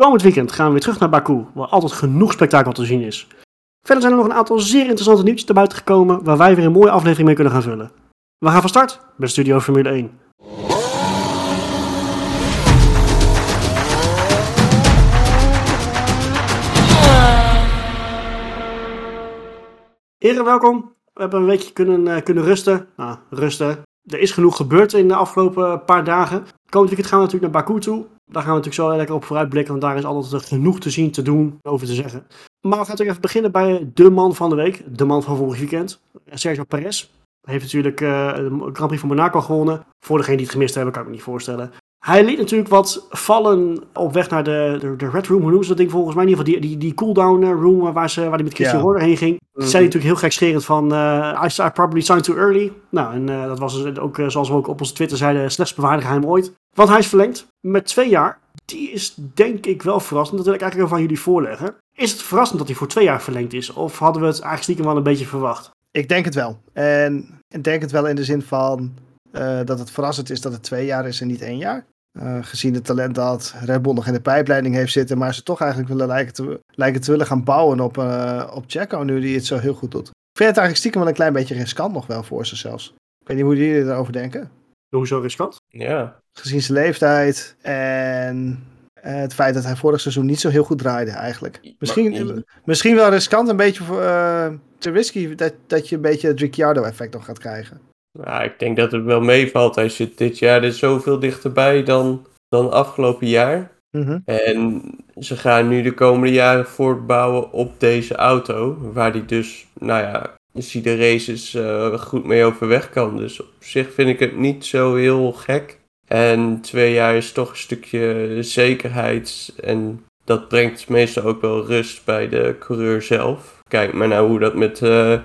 Komend weekend gaan we weer terug naar Baku, waar altijd genoeg spektakel te zien is. Verder zijn er nog een aantal zeer interessante nieuwtjes naar buiten gekomen, waar wij weer een mooie aflevering mee kunnen gaan vullen. We gaan van start bij Studio Formule 1. Heren, welkom. We hebben een weekje kunnen, eh, kunnen rusten. Nou, rusten. Er is genoeg gebeurd in de afgelopen paar dagen. Komend weekend gaan we natuurlijk naar Baku toe. Daar gaan we natuurlijk zo lekker op vooruitblikken, want daar is altijd genoeg te zien, te doen, over te zeggen. Maar we gaan natuurlijk even beginnen bij de man van de week. De man van vorig weekend. Sergio Perez. Hij heeft natuurlijk uh, de Grand Prix van Monaco gewonnen. Voor degene die het gemist hebben, kan ik me niet voorstellen. Hij liet natuurlijk wat vallen op weg naar de, de, de Red Room. Hoe noemen ze dat ding volgens mij? In ieder geval die, die, die cooldown eh, room waar, ze, waar hij met Christian ja. Horner heen ging. Mm -hmm. Zei natuurlijk heel gek scherend van... Uh, I, I probably signed too early. Nou, en uh, dat was dus ook, zoals we ook op onze Twitter zeiden... slechts bewaarde geheim ooit. Want hij is verlengd met twee jaar. Die is denk ik wel verrassend. Dat wil ik eigenlijk even aan jullie voorleggen. Is het verrassend dat hij voor twee jaar verlengd is? Of hadden we het eigenlijk stiekem wel een beetje verwacht? Ik denk het wel. En ik denk het wel in de zin van... dat het verrassend is dat het twee jaar is en niet één jaar. Uh, gezien het talent dat Red Bull nog in de pijpleiding heeft zitten, maar ze toch eigenlijk willen lijken te, lijken te willen gaan bouwen op, uh, op Checo, nu die het zo heel goed doet. Ik vind het eigenlijk stiekem wel een klein beetje riskant nog wel voor ze zelfs. Ik weet niet hoe jullie erover denken. Hoezo riskant? Ja. Gezien zijn leeftijd en uh, het feit dat hij vorig seizoen niet zo heel goed draaide eigenlijk. Misschien, maar, misschien wel riskant, een beetje te risky dat, dat je een beetje het Ricciardo effect nog gaat krijgen. Nou, ik denk dat het wel meevalt. Hij zit dit jaar er zoveel dichterbij dan, dan afgelopen jaar. Mm -hmm. En ze gaan nu de komende jaren voortbouwen op deze auto. Waar hij dus, nou ja, als hij de races uh, goed mee overweg kan. Dus op zich vind ik het niet zo heel gek. En twee jaar is toch een stukje zekerheid. En dat brengt meestal ook wel rust bij de coureur zelf. Kijk maar naar hoe dat met... Uh,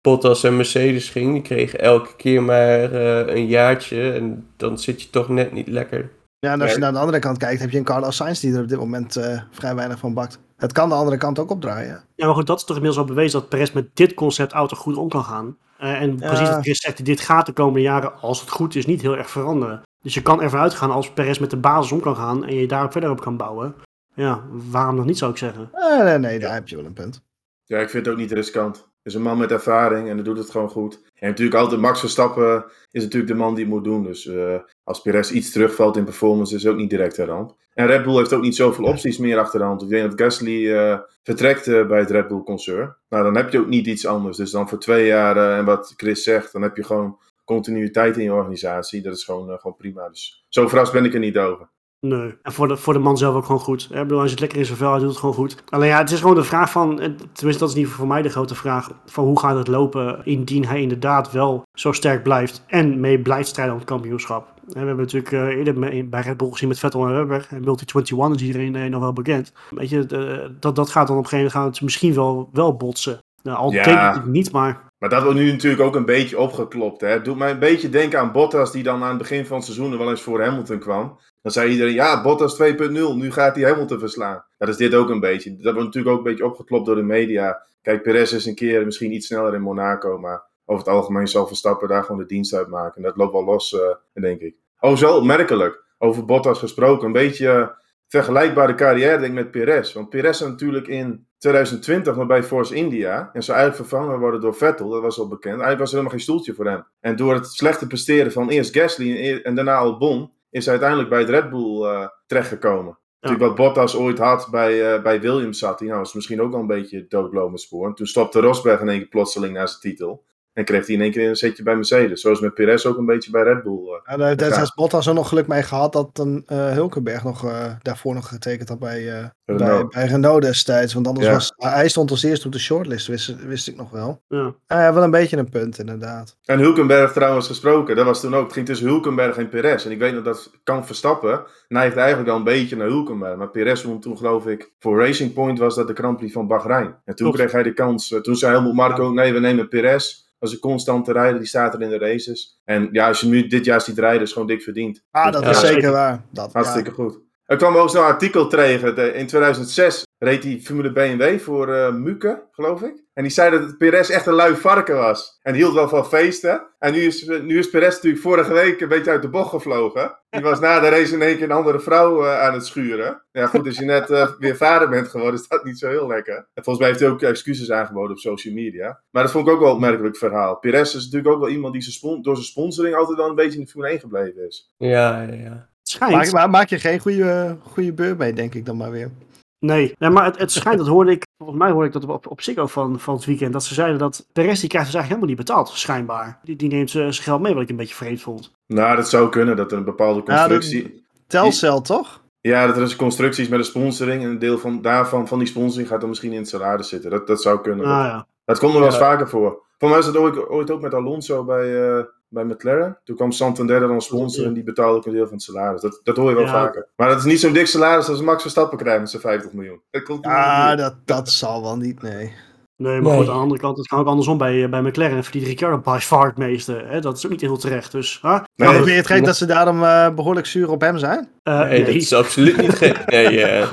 Bottas en Mercedes ging. Die kregen elke keer maar uh, een jaartje. En dan zit je toch net niet lekker. Ja, en als je naar de andere kant kijkt, heb je een Carlos Sainz die er op dit moment uh, vrij weinig van bakt. Het kan de andere kant ook opdraaien. Ja, maar goed, dat is toch inmiddels al bewezen dat Perez met dit concept auto goed om kan gaan. Uh, en precies wat Chris zegt, dit gaat de komende jaren, als het goed is, niet heel erg veranderen. Dus je kan ervan uitgaan als Perez met de basis om kan gaan en je daar verder op kan bouwen. Ja, waarom nog niet zou ik zeggen. Eh, nee, nee, daar heb je wel een punt. Ja, ik vind het ook niet riskant. Is een man met ervaring en hij doet het gewoon goed. En natuurlijk altijd Max Verstappen is natuurlijk de man die het moet doen. Dus uh, als Perez iets terugvalt in performance is ook niet direct de ramp. En Red Bull heeft ook niet zoveel opties meer achter de hand. Ik denk dat Gasly uh, vertrekt uh, bij het Red Bull concern. Nou, dan heb je ook niet iets anders. Dus dan voor twee jaar, en wat Chris zegt, dan heb je gewoon continuïteit in je organisatie. Dat is gewoon, gewoon prima. Dus zo verrast ben ik er niet over. Nee, en voor de, voor de man zelf ook gewoon goed. Ik bedoel, hij zit lekker in zijn vel, hij doet het gewoon goed. Alleen ja, het is gewoon de vraag van, tenminste dat is niet voor mij de grote vraag, van hoe gaat het lopen indien hij inderdaad wel zo sterk blijft en mee blijft strijden om het kampioenschap. En we hebben natuurlijk uh, eerder bij Red Bull gezien met Vettel en Webber, en Multi 21 is iedereen uh, nog wel bekend. Weet je, uh, dat, dat gaat dan op een gegeven moment misschien wel, wel botsen. Nou, al ja. denk ik niet, maar... Maar dat wordt nu natuurlijk ook een beetje opgeklopt. Hè? Het doet mij een beetje denken aan Bottas, die dan aan het begin van het seizoen wel eens voor Hamilton kwam. Dan zei iedereen, ja, Bottas 2.0, nu gaat hij Hamilton verslaan. Dat is dit ook een beetje. Dat wordt natuurlijk ook een beetje opgeklopt door de media. Kijk, Perez is een keer misschien iets sneller in Monaco, maar over het algemeen zal Verstappen daar gewoon de dienst uit maken. En dat loopt wel los, uh, denk ik. Oh, zo opmerkelijk. Over Bottas gesproken. Een beetje uh, vergelijkbare carrière, denk ik, met Perez. Want Perez is natuurlijk in 2020 nog bij Force India. En zou eigenlijk vervangen worden door Vettel, dat was al bekend. Eigenlijk was er helemaal geen stoeltje voor hem. En door het slechte presteren van eerst Gasly en, en daarna Albon is uiteindelijk bij het Red Bull uh, terechtgekomen. Ja. Wat Bottas ooit had bij, uh, bij Williams zat hij. Nou, was misschien ook al een beetje doodlopend spoor. En toen stopte Rosberg in één keer plotseling naar zijn titel. En kreeg hij in één keer een zetje bij Mercedes. Zoals met Perez ook een beetje bij Red Bull. Uh, ja, daar heeft Bottas er nog geluk mee gehad dat een uh, Hulkenberg nog, uh, daarvoor nog getekend had bij, uh, Renault. bij, bij Renault destijds. Want anders ja. was hij stond als eerste op de shortlist, wist, wist ik nog wel. Ja. Uh, wel een beetje een punt, inderdaad. En Hulkenberg trouwens gesproken, dat was toen ook. Het ging tussen Hulkenberg en Perez. En ik weet nog dat kan Verstappen neigt eigenlijk al een beetje naar Hulkenberg. Maar Perez won toen geloof ik, voor Racing Point was dat de Grand Prix van Bahrein. En toen Klopt. kreeg hij de kans. Toen zei Helmut Marco, ja. nee we nemen Perez. Dat is een constante rijder, die staat er in de races. En ja, als je nu dit jaar ziet rijden, is gewoon dik verdiend. Ah, dat ja, is zeker waar. Dat, Hartstikke ja. goed. Er kwam ook zo'n artikel tegen. In 2006 reed hij Formule BMW voor uh, Muke, geloof ik. En die zei dat Perez echt een lui varken was. En hield wel van feesten. En nu is, nu is Perez natuurlijk vorige week een beetje uit de bocht gevlogen. Die was na de race in één keer een andere vrouw eh, aan het schuren. Ja goed, als je net eh, weer vader bent geworden, is dat niet zo heel lekker. En volgens mij heeft hij ook excuses aangeboden op social media. Maar dat vond ik ook wel een opmerkelijk verhaal. Perez is natuurlijk ook wel iemand die zijn door zijn sponsoring altijd wel een beetje in de Formule 1 gebleven is. Ja, ja, ja. Schijnt. Maak, maar maak je geen goede, goede beur mee, denk ik dan maar weer. Nee, nee maar het, het schijnt, dat hoorde ik, volgens mij hoorde ik dat op, op Ziggo van, van het weekend, dat ze zeiden dat Perez die krijgt dus eigenlijk helemaal niet betaald, schijnbaar. Die, die neemt zijn zijn geld mee, wat ik een beetje vreemd vond. Nou, dat zou kunnen dat er een bepaalde Ja, dat- constructie... Telcel, toch? Ja, dat er is constructies met een sponsoring. En een deel van, daarvan, van die sponsoring, gaat dan misschien in het salaris zitten. Dat, dat zou kunnen. Ah ja. Dat komt er wel eens Ja. vaker voor. Voor mij was dat ooit, ooit ook met Alonso bij, eh, bij McLaren. Toen kwam Santander dan als sponsor en die betaalde ook een deel van het salaris. Dat, dat hoor je wel Ja. vaker. Maar dat is niet zo'n dik salaris als Max Verstappen krijgt met zijn 50 miljoen. Dat Ja, dat, dat zal wel niet, nee. Nee, maar Nee. goed, aan de andere kant, het kan ook andersom bij, bij McLaren. Verdient Ricciardo by far het meeste. Hè? Dat is ook niet heel terecht. Dus, huh? Nee, Maar je het gek dat ze daarom eh, behoorlijk zuur op hem zijn? Eh, Nee, dat is absoluut niet gek. Nee, eh,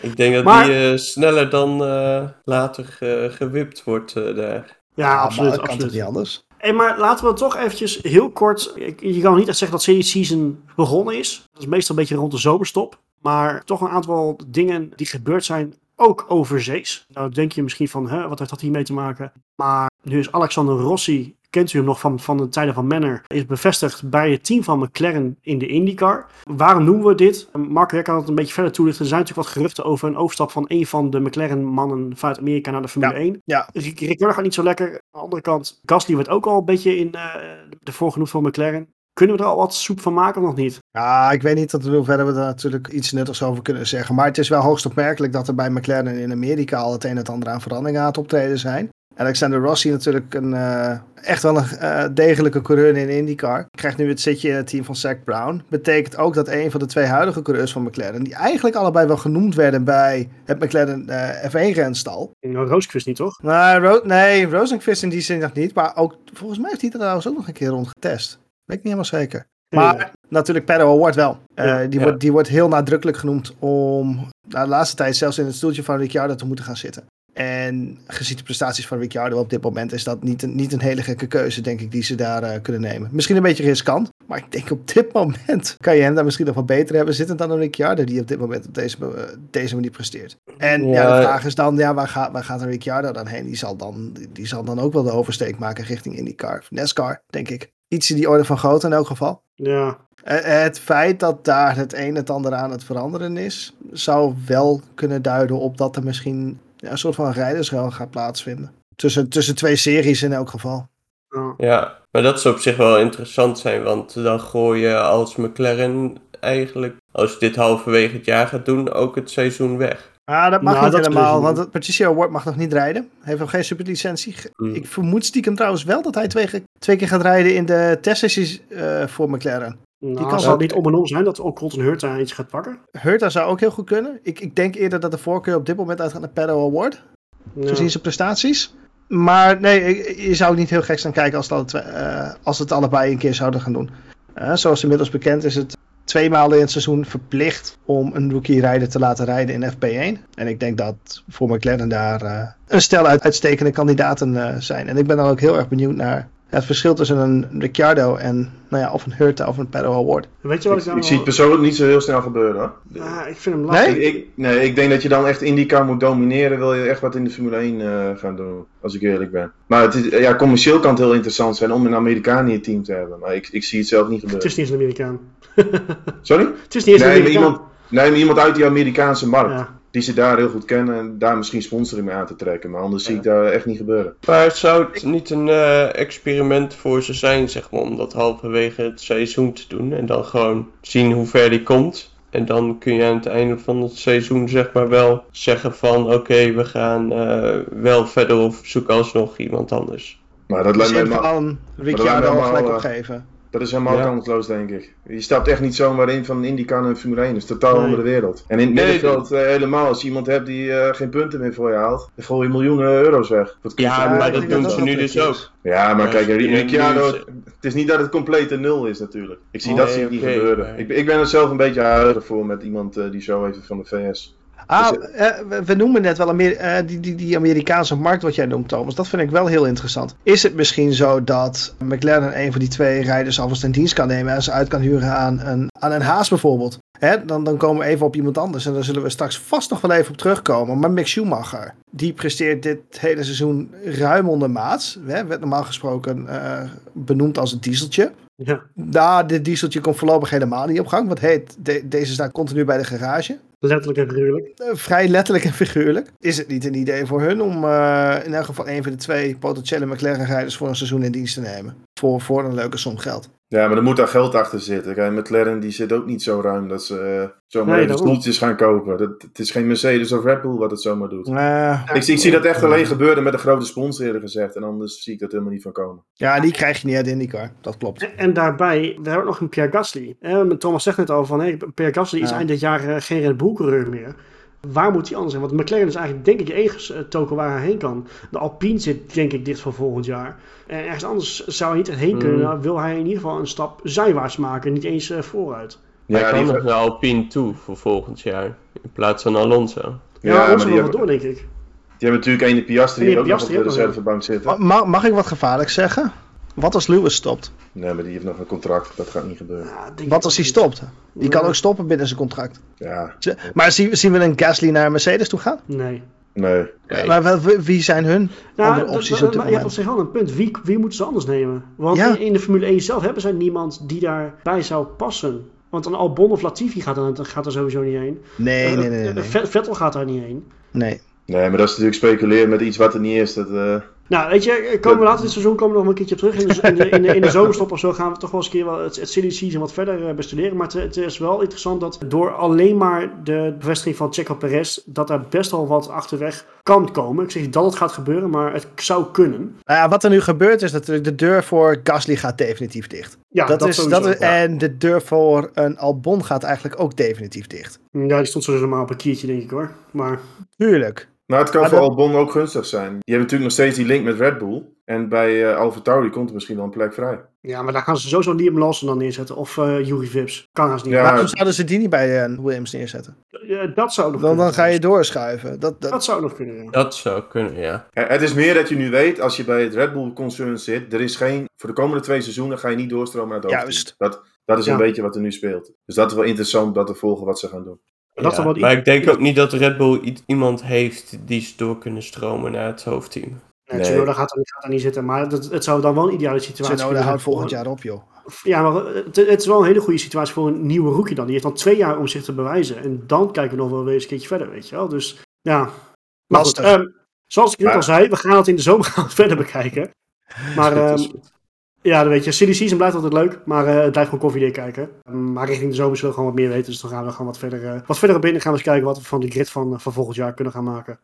ik denk dat Maar- die eh, sneller dan eh, later eh, gewipt wordt eh, daar. Ja, maar absoluut. dat kan toch absoluut. niet anders? Hey, maar laten we toch eventjes heel kort. Je kan niet echt zeggen dat silly season begonnen is. Dat is meestal een beetje rond de zomerstop. Maar toch een aantal dingen die gebeurd zijn, ook overzees. Nou denk je misschien van, hè, wat heeft dat hiermee te maken? Maar nu is Alexander Rossi, kent u hem nog van, van de tijden van Manor, is bevestigd bij het team van McLaren in de IndyCar. Waarom noemen we dit? Mark, jij kan het een beetje verder toelichten. Er zijn natuurlijk wat geruchten over een overstap van een van de McLaren-mannen vanuit Amerika naar de Formule Ja. 1. Ja, Ric- Ricciardo gaat niet zo lekker. Aan de andere kant, Gasly wordt ook al een beetje in eh de voorgenoemd voor McLaren. Kunnen we er al wat soep van maken of nog niet? Ja, ik weet niet tot in hoeverre we daar natuurlijk iets nuttigs over kunnen zeggen. Maar het is wel hoogst opmerkelijk dat er bij McLaren in Amerika al het een en het ander aan veranderingen aan het optreden zijn. Alexander Rossi natuurlijk een, eh, echt wel een eh, degelijke coureur in IndyCar. Krijgt nu het zitje in het team van Zach Brown. Betekent ook dat een van de twee huidige coureurs van McLaren, die eigenlijk allebei wel genoemd werden bij het McLaren eh, F1-renstal. Nou, Roosquist niet, toch? Ro nee, Rosenqvist in die zin nog niet. Maar ook, volgens mij heeft hij er trouwens ook nog een keer rond getest. Weet ik niet helemaal zeker. Maar Ja. natuurlijk Pedro Award wel. Ja, die, ja. Wordt, die wordt heel nadrukkelijk genoemd om nou, de laatste tijd zelfs in het stoeltje van Ricciardo te moeten gaan zitten. En gezien de prestaties van Ricciardo op dit moment is dat niet een, niet een hele gekke keuze, denk ik, die ze daar eh, kunnen nemen. Misschien een beetje riskant, maar ik denk op dit moment kan je hem daar misschien nog wel beter hebben zitten dan een Ricciardo die op dit moment op deze, eh, deze manier presteert. En ja, Ja. de vraag is dan, ja, waar, gaat, waar gaat een Ricciardo dan heen? Die zal dan, die zal dan ook wel de oversteek maken richting IndyCar, NASCAR, denk ik. Iets in die orde van grootte in elk geval. Ja, Eh, Het feit dat daar het een het ander aan het veranderen is, zou wel kunnen duiden op dat er misschien ja, een soort van rijdersruil gaat plaatsvinden. Tussen, tussen twee series in elk geval. ja. Ja, maar dat zou op zich wel interessant zijn, want dan gooi je als McLaren eigenlijk, als je dit halverwege het jaar gaat doen, ook het seizoen weg. Ah, dat mag Nou, niet dat helemaal, dus- want Patricia Award mag nog niet rijden. Hij heeft nog geen superlicentie. Hmm. Ik vermoed stiekem trouwens wel dat hij twee, twee keer gaat rijden in de testsessies eh, voor McLaren. Nou, kan zal wel- het niet om en om zijn dat ook Colton Hurt daar iets gaat pakken? Hurta zou ook heel goed kunnen. Ik, ik denk eerder dat de voorkeur op dit moment uitgaat naar Pedro Award. Ja. gezien zijn prestaties. Maar nee, je zou ook niet heel gek staan kijken als, dat, eh, als het allebei een keer zouden gaan doen. Eh, zoals inmiddels bekend is het twee maanden in het seizoen verplicht om een rookie-rijder te laten rijden in FP1. En ik denk dat voor McLaren daar eh, een stel uit, uitstekende kandidaten eh, zijn. En ik ben dan ook heel erg benieuwd naar het verschil tussen een Ricciardo en nou ja, of een Hurta of een Pedro Award. Weet je wat Ik, ik ik zie het persoonlijk niet zo heel snel gebeuren hoor. Ja, ik vind hem Nee? lastig. Ik, ik, nee, ik denk dat je dan echt IndyCar moet domineren. Wil je echt wat in de Formule 1 eh, gaan doen, als ik eerlijk ben. Maar het is, ja, commercieel kan het heel interessant zijn om een Amerikaan in je team te hebben. Maar ik, ik zie het zelf niet Het gebeuren. is niet eens een Amerikaan. Sorry? Het is niet eens een Nee, Amerikaan. iemand, nee, maar iemand uit die Amerikaanse markt. Ja. Die ze daar heel goed kennen en daar misschien sponsoring mee aan te trekken. Maar anders zie ik daar echt niet gebeuren. Maar zou het niet een eh, experiment voor ze zijn, zeg maar, om dat halverwege het seizoen te doen en dan gewoon zien hoe ver die komt? En dan kun je aan het einde van het seizoen zeg maar wel zeggen van oké, we gaan eh, wel verder of zoeken alsnog iemand anders. Maar dat Dus lijkt helemaal, van Ricciardo helemaal, al gelijk opgeven. Dat is helemaal Ja. kansloos, denk ik. Je stapt echt niet zomaar in van IndyCar naar Formule 1. Dat is totaal Nee. andere wereld. En in het Nee, middenveld eh, helemaal. Als je iemand hebt die eh, geen punten meer voor je haalt, dan gooi je miljoenen euro's weg. Je Ja, maar dat doen dat ze nu dus ook. Ja, maar kijk, Ricciardo, het is niet dat het complete nul is natuurlijk. Ik zie dat zie ik niet gebeuren. Ik, ik ben er zelf een beetje huiverig voor met iemand eh, die zo even van de VS Ah, Dus, eh, we, we noemen net wel eh, die, die, die Amerikaanse markt wat jij noemt, Thomas. Dat vind ik wel heel interessant. Is het misschien zo dat McLaren een van die twee rijders alvast in dienst kan nemen en ze uit kan huren aan een, aan een Haas bijvoorbeeld? Hè, dan, dan komen we even op iemand anders en daar zullen we straks vast nog wel even op terugkomen. Maar Mick Schumacher, die presteert dit hele seizoen ruim onder maat. Hè, werd normaal gesproken eh, benoemd als een dieseltje. Ja, Nou, dit dieseltje komt voorlopig helemaal niet op gang. Want de- deze staat continu bij de garage. Letterlijk en figuurlijk. Eh, vrij letterlijk en figuurlijk. Is het niet een idee voor hun om eh, in elk geval een van de twee potentiële McLaren-rijders voor een seizoen in dienst te nemen? Voor, voor een leuke som geld. Ja, maar er moet daar geld achter zitten. Kijk, McLaren die zit ook niet zo ruim dat ze eh, zomaar Nee, even stoeltjes gaan kopen. Dat, het is geen Mercedes of Red Bull wat het zomaar doet. Ik, ik zie dat echt alleen gebeuren met een grote sponsor eerder gezegd. En anders zie ik dat helemaal niet van komen. ja, die krijg je niet uit IndyCar. Dat klopt. En, en daarbij, we hebben ook nog een Pierre Gasly. Eh, Thomas zegt net al van, hey, Pierre Gasly is eind dit jaar eh, geen Red Bull coureur meer. Waar moet hij anders zijn? Want McLaren is eigenlijk denk ik de enige eh, token waar hij heen kan. De Alpine zit denk ik dicht voor volgend jaar. En ergens anders zou hij niet heen Hmm. kunnen. Nou, wil hij in ieder geval een stap zijwaarts maken. Niet eens eh, vooruit. Hij Ja, kan die, nog naar Alpine toe voor volgend jaar. In plaats van Alonso. Ja, ja, nog die, wel door denk ik. die hebben natuurlijk een de Piastri die die ook nog op de reservebank zitten. Ma- Mag, mag ik wat gevaarlijk zeggen? Wat als Lewis stopt? Nee, maar die heeft nog een contract. Dat gaat niet gebeuren. Ja, Wat als hij stopt? Die kan ook stoppen binnen zijn contract. Ja, Maar zien, zien we een Gasly naar Mercedes toe gaan? Nee. nee. Nee. Maar wel- wie zijn hun Ja, andere opties dat- op dit maar je hebt op zich wel een punt. Wie, wie moeten ze anders nemen? Want Ja. in, in de Formule 1 zelf hebben zij niemand die daarbij zou passen. Want een Albon of Latifi gaat er, gaat er sowieso niet heen. Nee, Eh, nee, nee, nee. eh, Vettel gaat daar niet heen. nee. Nee, maar dat is natuurlijk speculeren met iets wat er niet is. Dat, eh, Nou, weet je, komen we later dit seizoen komen we nog een keertje op terug. In de, in de, in de, in de zomerstop of zo gaan we toch wel eens een keer wel het, het silly season wat verder eh, bestuderen. Maar het, het is wel interessant dat door alleen maar de bevestiging van Checo Perez, dat er best wel wat achterweg kan komen. Ik zeg niet dat het gaat gebeuren, maar het zou kunnen. Nou ja, wat er nu gebeurt is natuurlijk de deur voor Gasly gaat definitief dicht. Ja, dat is, sowieso. dat is, En de deur voor een Albon gaat eigenlijk ook definitief dicht. Ja, die stond sowieso maar op een kiertje, denk ik hoor. Maar Tuurlijk. Maar het kan Maar voor dat- Albon ook gunstig zijn. Je hebt natuurlijk nog steeds die link met Red Bull. En bij eh Alfa Tauri komt er misschien wel een plek vrij. Ja, maar daar gaan ze sowieso Liam Lawson dan neerzetten. Of eh Yuri Vips. Kan haast niet. Ja. Waarom zouden ze die niet bij eh, Williams neerzetten? Ja, dat zou nog Dan, kunnen. dan ga je doorschuiven. Dat, dat, Dat zou nog kunnen, ja. Dat zou kunnen, ja. Het is meer dat je nu weet, als je bij het Red Bull concern zit, er is geen, voor de komende twee seizoenen ga je niet doorstromen naar het hoofdteam. Juist. Dat, dat is een beetje wat er nu speelt. Dus dat is wel interessant dat te volgen wat ze gaan doen. Dat Ja, Maar ik denk ook niet dat Red Bull iemand heeft die ze door kunnen stromen naar het hoofdteam. Nee, Nee. Tsunoda gaat gaat er niet zitten. Maar het, het zou dan wel een ideale situatie Tsunoda kunnen houdt zijn volgend jaar op, joh. Ja, maar het, het is wel een hele goede situatie voor een nieuwe rookie dan. Die heeft dan twee jaar om zich te bewijzen. En dan kijken we nog wel weer eens een keertje verder, weet je wel. Dus ja. Maar goed, ehm, zoals ik net al zei, we gaan het in de zomer gaan verder bekijken. Maar ehm. Ja, dan weet je, silly season blijft altijd leuk. Maar eh, het blijft gewoon koffiedik kijken. Ehm, maar richting de zomer zullen we gewoon wat meer weten. Dus dan gaan we gewoon wat verder, eh, wat verder op in. En gaan we eens kijken wat we van de grid van, eh, van volgend jaar kunnen gaan maken.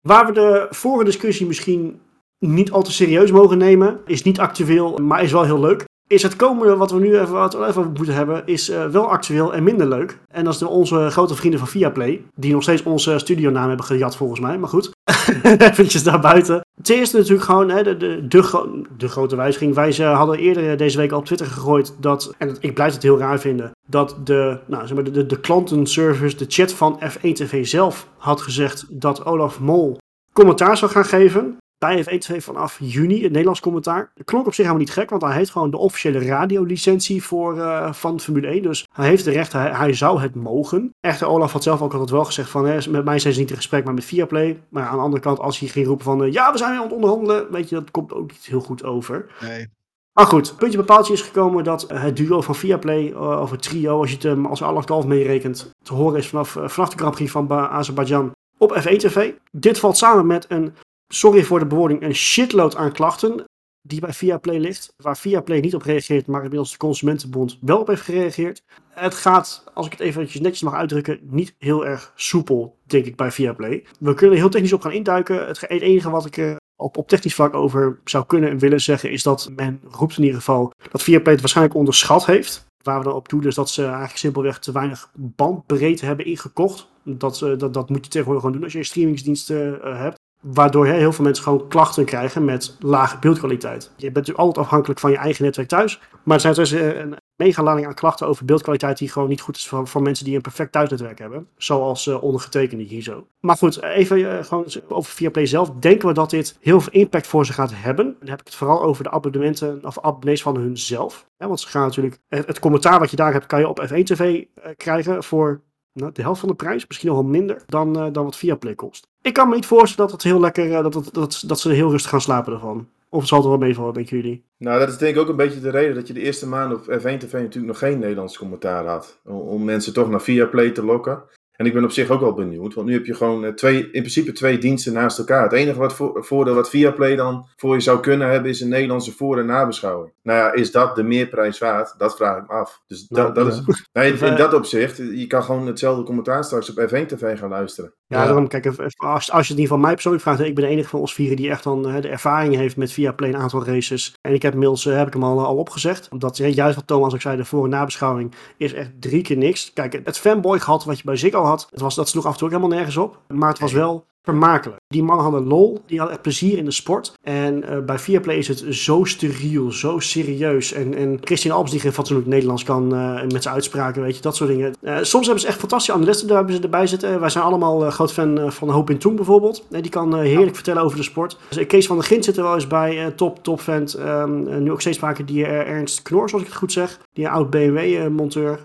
Waar we de vorige discussie misschien niet al te serieus mogen nemen, is niet actueel, maar is wel heel leuk. Is het komende wat we nu even, wat we even moeten hebben, is eh, wel actueel en minder leuk. En dat is onze grote vrienden van Viaplay, die nog steeds onze studionaam hebben gejat volgens mij, maar goed. Eventjes daar buiten. Ten eerste natuurlijk gewoon hè, de, de, de, de grote wijziging. Wij ze hadden eerder deze week al op Twitter gegooid dat, en ik blijf het heel raar vinden, dat de, nou, zeg maar, de, de klantenservice, de chat van F1 TV zelf had gezegd dat Olaf Mol commentaar zou gaan geven. Bij F1 TV vanaf juni, het Nederlands commentaar. Dat klonk op zich helemaal niet gek, want hij heeft gewoon de officiële radiolicentie voor, eh, van Formule 1. Dus hij heeft de rechten, hij, hij zou het mogen. Echter, Olaf had zelf ook altijd wel gezegd van, hè, met mij zijn ze niet in gesprek, maar met Viaplay. Maar aan de andere kant, als hij ging roepen van, eh, ja, we zijn weer aan het onderhandelen, weet je, dat komt ook niet heel goed over. Nee. Maar goed, puntje bepaaltje is gekomen dat eh, het duo van Viaplay, uh, of het trio, als je het um, als alle kalf meerekent, te horen is vanaf, vanaf de Grand Prix van ba Azerbeidzjan op F1 TV. Dit valt samen met een, sorry voor de bewoording, een shitload aan klachten die bij Viaplay ligt. Waar Viaplay niet op reageert, maar inmiddels de Consumentenbond wel op heeft gereageerd. Het gaat, als ik het even netjes mag uitdrukken, niet heel erg soepel, denk ik, bij Viaplay. We kunnen er heel technisch op gaan induiken. Het enige wat ik er op, op technisch vlak over zou kunnen en willen zeggen, is dat men roept in ieder geval dat Viaplay het waarschijnlijk onderschat heeft. Waar we dan op doelen is dat ze eigenlijk simpelweg te weinig bandbreedte hebben ingekocht. Dat, uh, dat, dat moet je tegenwoordig gewoon doen als je streamingsdiensten uh, hebt. Waardoor hè, heel veel mensen gewoon klachten krijgen met lage beeldkwaliteit. Je bent natuurlijk altijd afhankelijk van je eigen netwerk thuis. Maar er zijn dus een mega lading aan klachten over beeldkwaliteit die gewoon niet goed is voor, mensen die een perfect thuisnetwerk hebben. Zoals uh, ondergetekende hier zo. Maar goed, even uh, gewoon over Viaplay zelf. Denken we dat dit heel veel impact voor ze gaat hebben? Dan heb ik het vooral over de abonnementen of abonnees van hunzelf. Ja, want ze gaan natuurlijk, het, commentaar wat je daar hebt, kan je op F1 TV krijgen voor nou, de helft van de prijs, misschien nog wel minder dan, uh, dan wat Viaplay kost. Ik kan me niet voorstellen dat het heel lekker, uh, dat, het, dat, dat ze heel rustig gaan slapen ervan. Of zal het wel meevallen, denken jullie? Nou, dat is denk ik ook een beetje de reden dat je de eerste maanden op F1 TV natuurlijk nog geen Nederlands commentaar had. Om, om mensen toch naar Viaplay te lokken. En ik ben op zich ook wel benieuwd, want nu heb je gewoon twee, in principe twee diensten naast elkaar. Het enige wat voor, voordeel wat Viaplay dan voor je zou kunnen hebben, is een Nederlandse voor- en nabeschouwing. Nou ja, is dat de meerprijs waard? Dat vraag ik me af. Dus dat, dat ja. is, nee, in, in dat opzicht, je kan gewoon hetzelfde commentaar straks op F1 TV gaan luisteren. Ja, Ja. daarom, kijk, als, als je het niet van mij persoonlijk vraagt, ik ben de enige van ons vieren die echt dan eh, de ervaring heeft met Viaplay een aantal races. En ik heb inmiddels, eh, heb ik hem al, al opgezegd. Omdat, eh, juist wat Thomas ook zei, de voor- en nabeschouwing is echt drie keer niks. Kijk, het fanboy gehad wat je bij Ziggo had, het was, dat sloeg af en toe ook helemaal nergens op. Maar het was wel vermakelijk. Die mannen hadden lol, die hadden plezier in de sport. En eh, bij Viaplay is het zo steriel, zo serieus. En, en Christian Alps die geen fatsoenlijk Nederlands kan eh, met zijn uitspraken, weet je, dat soort dingen. Eh, soms hebben ze echt fantastische analisten daar hebben ze erbij zitten. Wij zijn allemaal groot fan van Hoop in Toen bijvoorbeeld. Die kan heerlijk vertellen over de sport. Dus, Kees van der Gint zit er wel eens bij, top, top fan. Ehm, eh, nu ook steeds vaker die Ernst Knors, als ik het goed zeg. Die oud BMW-monteur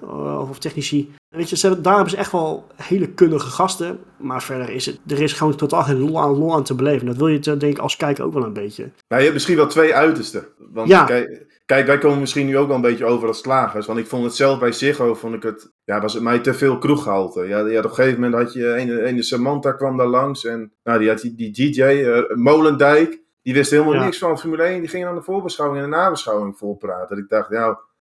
of technici. Weet je, ze hebben, daar hebben ze echt wel hele kundige gasten. Maar verder is het, er is gewoon totaal geen lol aan, lol aan te beleven. Dat wil je denk ik als kijker ook wel een beetje. Nou, je hebt misschien wel twee uitersten. Want Ja. kijk, kijk, wij komen misschien nu ook wel een beetje over als slagers. Want ik vond het zelf bij Ziggo, vond ik het, ja, was het mij te veel kroeggehalte. Ja, ja, op een gegeven moment had je, een, een Samantha kwam daar langs. En nou, die had die, die DJ, eh, Molendijk, die wist helemaal Ja. niks van Formule 1. Die ging aan de voorbeschouwing en de nabeschouwing volpraten. Dat ik dacht, nou,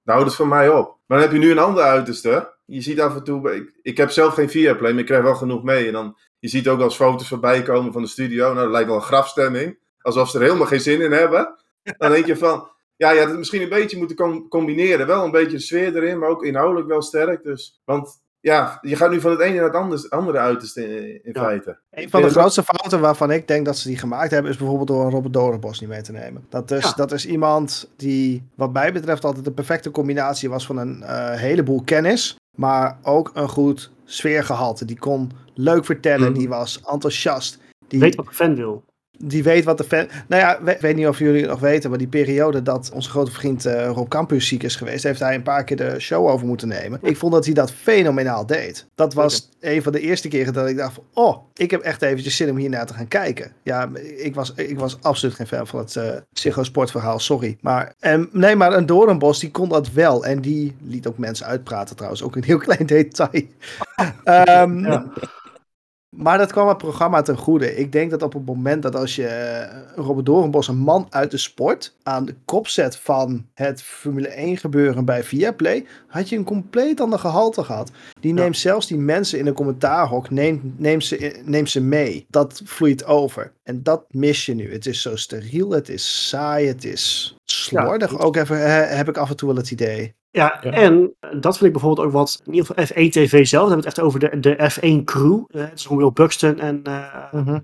nou houdt het van mij op. Maar dan heb je nu een ander uiterste. Je ziet af en toe, ik, ik heb zelf geen Viaplay, maar ik krijg wel genoeg mee. En dan, je ziet ook eens foto's voorbij komen van de studio. Nou, dat lijkt wel een grafstemming. Alsof ze er helemaal geen zin in hebben. Dan denk je van, ja, je had het misschien een beetje moeten com- combineren. Wel een beetje sfeer erin, maar ook inhoudelijk wel sterk. Dus, want ja, je gaat nu van het ene naar het andere, andere uiterste in, in Ja. feite. Een van de grootste fouten waarvan ik denk dat ze die gemaakt hebben, is bijvoorbeeld door een Robert Dorenbos niet mee te nemen. Dat is, Ja. dat is iemand die, wat mij betreft, altijd de perfecte combinatie was van een eh, heleboel kennis, maar ook een goed sfeergehalte. Die kon leuk vertellen, Mhm. die was enthousiast. Die, Weet wat de fan wil. Die weet wat de fan. Nou ja, ik weet niet of jullie het nog weten, maar die periode dat onze grote vriend eh, Rob Campus ziek is geweest, heeft hij een paar keer de show over moeten nemen. Ik vond dat hij dat fenomenaal deed. Dat was een van de eerste keren dat ik dacht van, oh, ik heb echt eventjes zin om hiernaar te gaan kijken. Ja, ik was, ik was absoluut geen fan van het eh Ziggo sportverhaal, sorry. Maar, en, nee, maar een Doornbos, die kon dat wel. En die liet ook mensen uitpraten trouwens, ook een heel klein detail. Ehm, Ja. Maar dat kwam het programma ten goede. Ik denk dat op het moment dat als je eh, Robert Doornbos, een man uit de sport, aan de kop zet van het Formule 1 gebeuren bij Viaplay, had je een compleet ander gehalte gehad. Die Ja. neemt zelfs die mensen in een commentaarhok, neemt, neemt, ze, neemt ze mee. Dat vloeit over. En dat mis je nu. Het is zo steriel, het is saai, het is slordig. ook even, heb ik af en toe wel het idee. Ja, Ja. en dat vind ik bijvoorbeeld ook wat, in ieder geval F1 TV zelf, dan hebben we het echt over de, de F1 crew. Eh, het is gewoon Will Buxton en eh, Mhm. eh,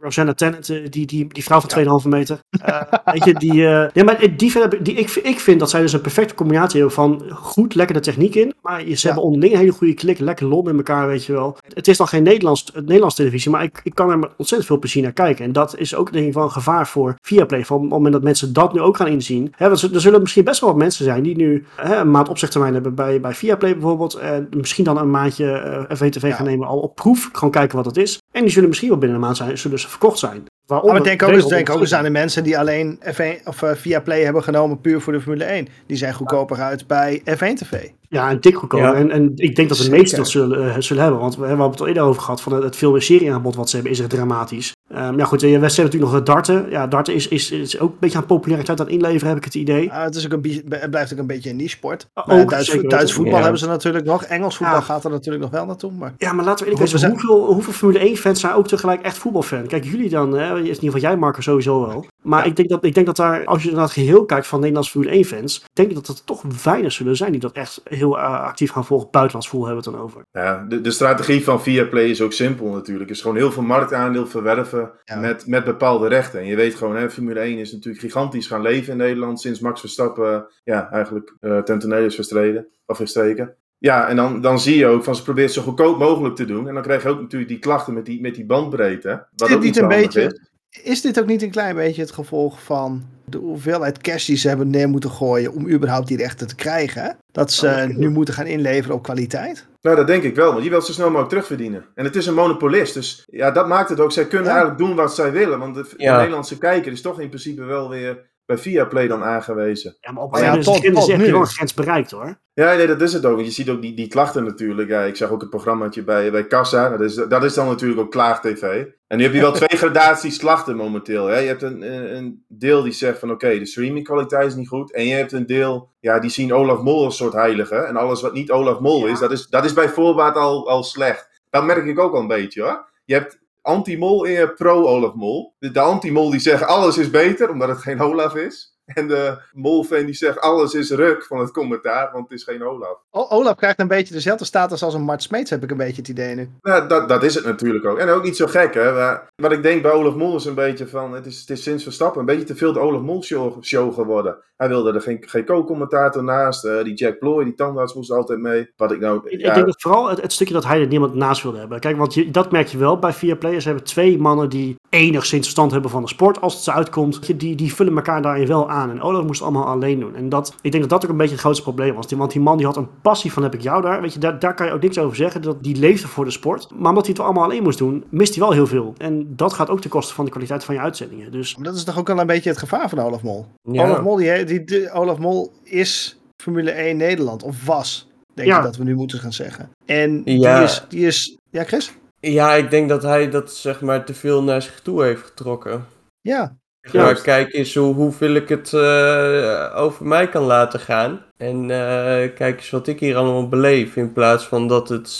Rosanna Tennant, eh, die, die, die vrouw van 2,5 meter. Eh, weet je, die, eh nee, maar die, die, ik, ik vind dat zij dus een perfecte combinatie hebben van goed, lekker de techniek in, maar ze Ja. hebben onderling een hele goede klik, lekker lol met elkaar, weet je wel. Het is dan geen Nederlands, Nederlands televisie, maar ik, ik kan er met ontzettend veel plezier naar kijken. En dat is ook denk ik wel een gevaar voor Viaplay, van op het moment dat mensen dat nu ook gaan inzien. Hè, want er zullen misschien best wel wat mensen zijn die nu hè, een maand opzegtermijn hebben bij, bij Viaplay bijvoorbeeld, en misschien dan een maandje eh F1 TV Ja. gaan nemen al op proef, gewoon kijken wat het is. En die zullen misschien wel binnen een maand zijn, zullen ze verkocht zijn. Waaronder, Maar denk ook, eens, denk ook eens aan de mensen die alleen F1 of eh, via Play hebben genomen puur voor de Formule 1. Die zijn goedkoper uit bij F1 TV. Ja, en dik goedkoper. Ja. En, en ik denk dat de Zeker. meesten dat zullen, eh, zullen hebben. Want we hebben het al eerder over gehad. Van het, het film- en serieaanbod wat ze hebben is echt dramatisch. Ehm ja goed, eh, we hebben natuurlijk nog het darten. Ja, darten is, is, is ook een beetje aan populariteit aan het inleveren, heb ik het idee. Ah, het, is ook een, het blijft ook een beetje een niche sport. Ook, Maar Duits, zeker Duits voetbal Ja. hebben ze natuurlijk nog. Engels voetbal Ja. gaat er natuurlijk nog wel naartoe. Maar Ja, maar laten we eerlijk zijn. Hoeveel, hoeveel Formule 1 fans zijn ook tegelijk echt voetbalfan? Kijk, jullie dan, hè, in ieder geval jij Marco sowieso wel. Maar Ja. ik, denk dat, ik denk dat daar, als je naar het geheel kijkt van Nederlandse Formule 1 fans, denk ik dat er toch weinig zullen zijn die dat echt heel eh, actief gaan volgen. Buitenlands voel hebben we het dan over. Ja, de, de strategie van Viaplay is ook simpel natuurlijk. Het is gewoon heel veel marktaandeel verwerven Ja. met, met bepaalde rechten. En je weet gewoon, hè, Formule 1 is natuurlijk gigantisch gaan leven in Nederland sinds Max Verstappen ja, eigenlijk eh ten toneel is verstreden, of verstreken. Ja, en dan, dan zie je ook van ze probeert het zo goedkoop mogelijk te doen. En dan krijg je ook natuurlijk die klachten met die, met die bandbreedte. Wat dit ook niet een beetje- is. Is dit ook niet een klein beetje het gevolg van de hoeveelheid cash die ze hebben neer moeten gooien om überhaupt die rechten te krijgen? Dat ze Oh, dat nu moeten gaan inleveren op kwaliteit? Nou, dat denk ik wel, want je wilt zo snel mogelijk terugverdienen. En het is een monopolist, dus ja, dat maakt het ook. Zij kunnen Ja. eigenlijk doen wat zij willen, want de. Nederlandse kijker is toch in principe wel weer bij Viaplay dan aangewezen. Ja, maar op een gegeven moment heb je wel een grens bereikt hoor. Ja, nee, dat is het ook. Je ziet ook die, die klachten natuurlijk. Ja, ik zag ook het programmaatje bij, bij Kassa. Dat is, dat is dan natuurlijk ook Klaag-TV. En nu heb je wel twee gradaties klachten momenteel. Hè. Je hebt een, een, deel die zegt van oké, de streamingkwaliteit is niet goed. En je hebt een deel, ja, die zien Olaf Mol als soort heilige. En alles wat niet Olaf Mol is, dat is, dat is bij voorbaat al, al slecht. Dat merk ik ook al een beetje hoor. Je hebt anti-mol en pro-Olaf Mol. De, de anti-mol die zeggen alles is beter, omdat het geen Olaf is. En de mol-fan die zegt alles is ruk van het commentaar, want het is geen Olaf. O- Olaf krijgt een beetje dezelfde status als een Mart Smeets, heb ik een beetje het idee nu. Nou, dat, dat is het natuurlijk ook. En ook niet zo gek, hè. Maar, wat ik denk bij Olaf Mol is een beetje van... Het is, het is sinds Verstappen een beetje te veel de Olaf Mol show, show geworden. Hij wilde er geen, geen co-commentator naast. eh, die Jack Ploy, die tandarts moest altijd mee. Wat ik nou... Ik, ja, ik denk dat vooral het, het stukje dat hij er niemand naast wilde hebben. Kijk, want je, dat merk je wel bij vier players. Ze hebben twee mannen die enigszins verstand hebben van de sport. Als het ze uitkomt, die- die, die vullen elkaar daarin wel aan. En Olaf moest het allemaal alleen doen. En dat, ik denk dat dat ook een beetje het grootste probleem was. Die- Want die man die had een passie van heb ik jou daar. Weet je, daar, daar kan je ook niks over zeggen. Dat, die leefde voor de sport. Maar omdat hij het allemaal alleen moest doen, mist hij wel heel veel. En dat gaat ook ten koste van de kwaliteit van je uitzendingen. Dus Maar dat is toch ook wel een beetje het gevaar van Olaf Mol? Ja. Olaf, Mol die, die, die- Olaf Mol is Formule 1 Nederland, of was, denk Ja. ik dat we nu moeten gaan zeggen. En Ja. die, is, die is... Ja, Chris? Ja, ik denk dat hij dat zeg maar te veel naar zich toe heeft getrokken. Ja. Ja. Ja. kijk eens hoe, hoeveel ik het eh, over mij kan laten gaan. En eh, kijk eens wat ik hier allemaal beleef. In plaats van dat het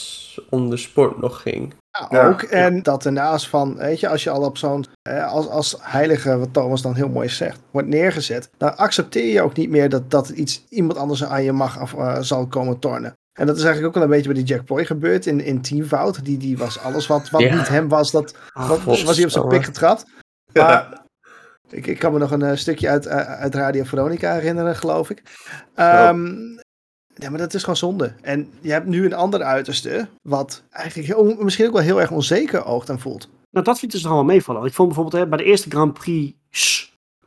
om de sport nog ging. Ja, Ja. ook. En dat ernaast van, weet je, als je al op zo'n, eh, als, als heilige, wat Thomas dan heel mooi zegt, wordt neergezet, dan accepteer je ook niet meer dat, dat iets, iemand anders aan je mag of eh, zal komen tornen. En dat is eigenlijk ook wel een beetje bij die Jack Ploy gebeurd in, in Teamfout. Die, die was alles wat, wat Ja. niet hem was, dat ah, was hij op zijn pik getrapt. Maar ik, ik kan me nog een eh, stukje uit, eh, uit Radio Veronica herinneren, geloof ik. Ehm, Ja, maar dat is gewoon zonde. En je hebt nu een ander uiterste, wat eigenlijk heel, misschien ook wel heel erg onzeker oogt en voelt. Nou, dat vind ik dus wel meevallen. Ik vond bijvoorbeeld hè, bij de eerste Grand Prix,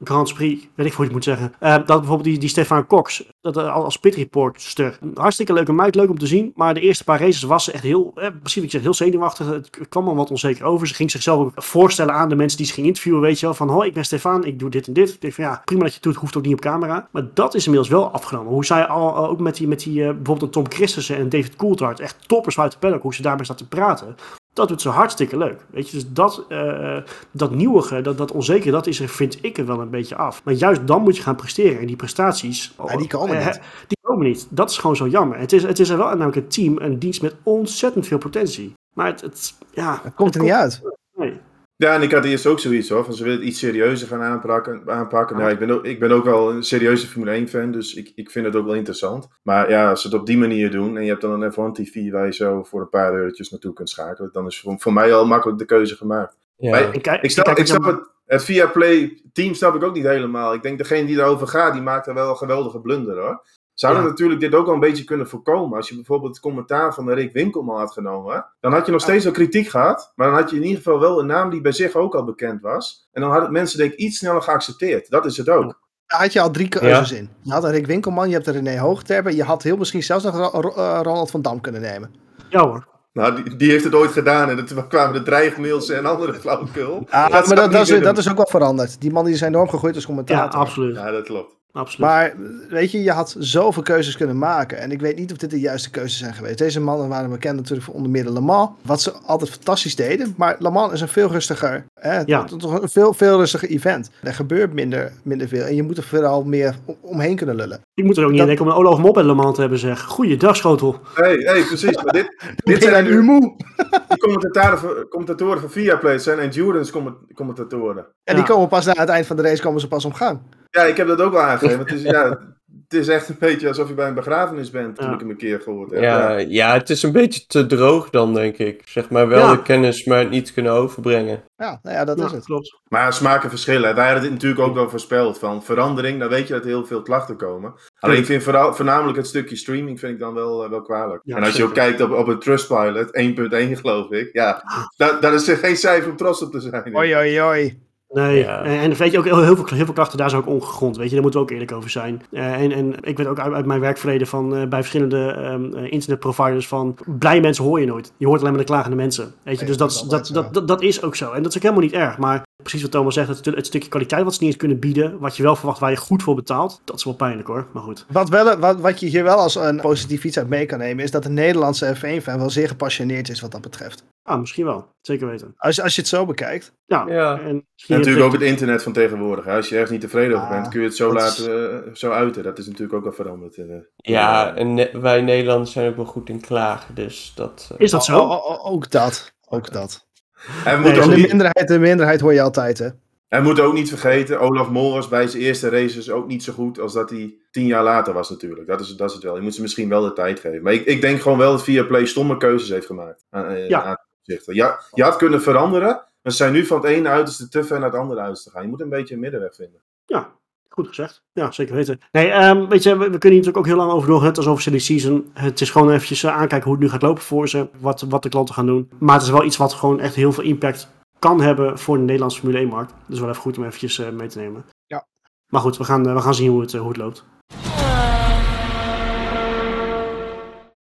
Grand Prix, weet ik hoe je het moet zeggen, eh, dat bijvoorbeeld die, die Stefan Cox, dat, eh, als pitreportster, hartstikke leuke meid, leuk om te zien, maar de eerste paar races was ze echt heel, eh, precies ik zeg, heel zenuwachtig. Het kwam al wat onzeker over. Ze ging zichzelf ook voorstellen aan de mensen die ze ging interviewen, weet je wel, van hoi, ik ben Stefan, ik doe dit en dit. Ik denk van ja, prima dat je het doet, hoeft ook niet op camera. Maar dat is inmiddels wel afgenomen. Hoe zij al, ook met die, met die eh, bijvoorbeeld Tom Christensen en David Coulthard, echt toppers uit de paddock, hoe ze daarmee staat te praten. Dat doet ze hartstikke leuk. Weet je, dus dat, eh dat nieuwige, dat, dat onzekere, dat is er, vind ik er wel een beetje af. Maar juist dan moet je gaan presteren. En die prestaties. Ja, die komen eh, niet. Die komen niet. Dat is gewoon zo jammer. Het is, het is er wel namelijk een team, een dienst met ontzettend veel potentie. Maar het, het ja. Dat komt er niet uit. Nee. Ja, en ik had eerst ook zoiets hoor, van ze willen het iets serieuzer gaan aanpakken. aanpakken. Nou, ik, ben ook, ik ben ook wel een serieuze Formule 1 fan, dus ik, ik vind het ook wel interessant. Maar ja, als ze het op die manier doen en je hebt dan een F1 TV waar je zo voor een paar eurotjes naartoe kunt schakelen, dan is voor, voor mij al makkelijk de keuze gemaakt. Ja. Maar Ik, kijk, Ik snap, ik het snap het, het Viaplay team snap ik ook niet helemaal. Ik denk degene die erover gaat, die maakt er wel een geweldige blunder hoor. Zouden Ja. natuurlijk dit ook wel een beetje kunnen voorkomen. Als je bijvoorbeeld het commentaar van de Rick Winkelman had genomen. Dan had je nog steeds wel kritiek gehad. Maar dan had je in ieder geval wel een naam die bij zich ook al bekend was. En dan hadden mensen denk ik iets sneller geaccepteerd. Dat is het ook. Daar had je al drie keuzes in. Je had een Rick Winkelman, je hebt een René Hoogterpen. Je had heel misschien zelfs nog Ro- Ro- Ronald van Dam kunnen nemen. Ja hoor. Nou, die, die heeft het ooit gedaan. En toen kwamen de dreigmails en andere flauwekul. Ah, maar dat, dat, is, dat ook wel veranderd. Die man die is enorm gegroeid als Ja, commentator. absoluut. Ja, dat klopt. Absoluut. Maar weet je, je had zoveel keuzes kunnen maken. En ik weet niet of dit de juiste keuzes zijn geweest. Deze mannen waren bekend natuurlijk voor onder meer de Le Mans. Wat ze altijd fantastisch deden. Maar Le Mans is een veel rustiger, hè, Ja. toch een veel, veel rustiger event. Er gebeurt minder, minder veel. En je moet er vooral meer om- omheen kunnen lullen. Ik moet er ook niet aan denken om een Olaf Mop en Le Mans te hebben zeg. Goeiedag, schotel. hey, hey, precies. Maar dit, Dit zijn moe. de commentatoren van, commentatoren van Viaplay. Zijn endurance comment- commentatoren. En Ja. die komen pas na het eind van de race komen ze pas om gang. Ja, ik heb dat ook wel aangegeven. Het is, ja, het is echt een beetje alsof je bij een begrafenis bent, toen Ja. ik hem een keer gehoord heb. Ja, ja, het is een beetje te droog dan, denk ik. Zeg maar wel Ja. de kennis, maar het niet kunnen overbrengen. Ja, nou ja, dat Ja, is het. klopt. Maar smaken verschillen. Wij hadden dit natuurlijk ook wel voorspeld. Van verandering, dan weet je dat er heel veel klachten komen. Alleen ik vind vooral, voornamelijk het stukje streaming vind ik dan wel, eh, wel kwalijk. Ja, en als je ook kijkt op, op een Trustpilot, 1.1 geloof ik. Ja, dat, dat is er geen cijfer om trots op te zijn. Oi, oi, oi. Nee, Ja. en, en weet je ook, heel, heel, veel, heel veel klachten daar zijn ook ongegrond, weet je, daar moeten we ook eerlijk over zijn. Eh, en, en ik weet ook uit, uit mijn werkverleden van, eh, bij verschillende ehm, eh, internetproviders van, blije mensen hoor je nooit. Je hoort alleen maar de klagende mensen, weet je, Nee, dus dat dat, is dat, dat, dat is ook zo. En dat is ook helemaal niet erg, maar precies wat Thomas zegt, het, het stukje kwaliteit wat ze niet eens kunnen bieden, wat je wel verwacht waar je goed voor betaalt, dat is wel pijnlijk hoor, maar goed. Wat, wel, wat, wat je hier wel als een positief iets uit mee kan nemen, is dat de Nederlandse F1-fan wel zeer gepassioneerd is wat dat betreft. Ah, misschien wel, zeker weten. Als, als je het zo bekijkt. Ja, Ja. en natuurlijk ook het internet van tegenwoordig. hè. Als je ergens niet tevreden over Ah, bent, kun je het zo is- laten, eh, zo uiten. Dat is natuurlijk ook wel veranderd. eh. Ja, en ne- wij Nederlanders zijn ook wel goed in klagen, dus dat... eh, Is dat zo? O- o- o- ook dat. Ook dat. En Nee, ook de niet, minderheid, de minderheid hoor je altijd, hè. en we moeten ook niet vergeten, Olaf Mol was bij zijn eerste races ook niet zo goed als dat hij tien jaar later was natuurlijk. Dat is, dat is het wel. Je moet ze misschien wel de tijd geven. Maar ik, ik denk gewoon wel dat Viaplay stomme keuzes heeft gemaakt. Aan, eh, Ja. aan. Ja, je had kunnen veranderen, maar ze zijn nu van het ene uiterste te ver naar het andere uiterste gaan. Je moet een beetje een middenweg vinden. Ja, goed gezegd. Ja, zeker weten. Nee, ehm, weet je, we, we kunnen hier natuurlijk ook heel lang over doorgaan. Het is over silly season. Het is gewoon eventjes eh, aankijken hoe het nu gaat lopen voor ze. Wat, wat de klanten gaan doen. Maar het is wel iets wat gewoon echt heel veel impact kan hebben voor de Nederlandse Formule 1-markt. Dus wel even goed om eventjes eh, mee te nemen. Ja. Maar goed, we gaan, eh, we gaan zien hoe het, hoe het loopt.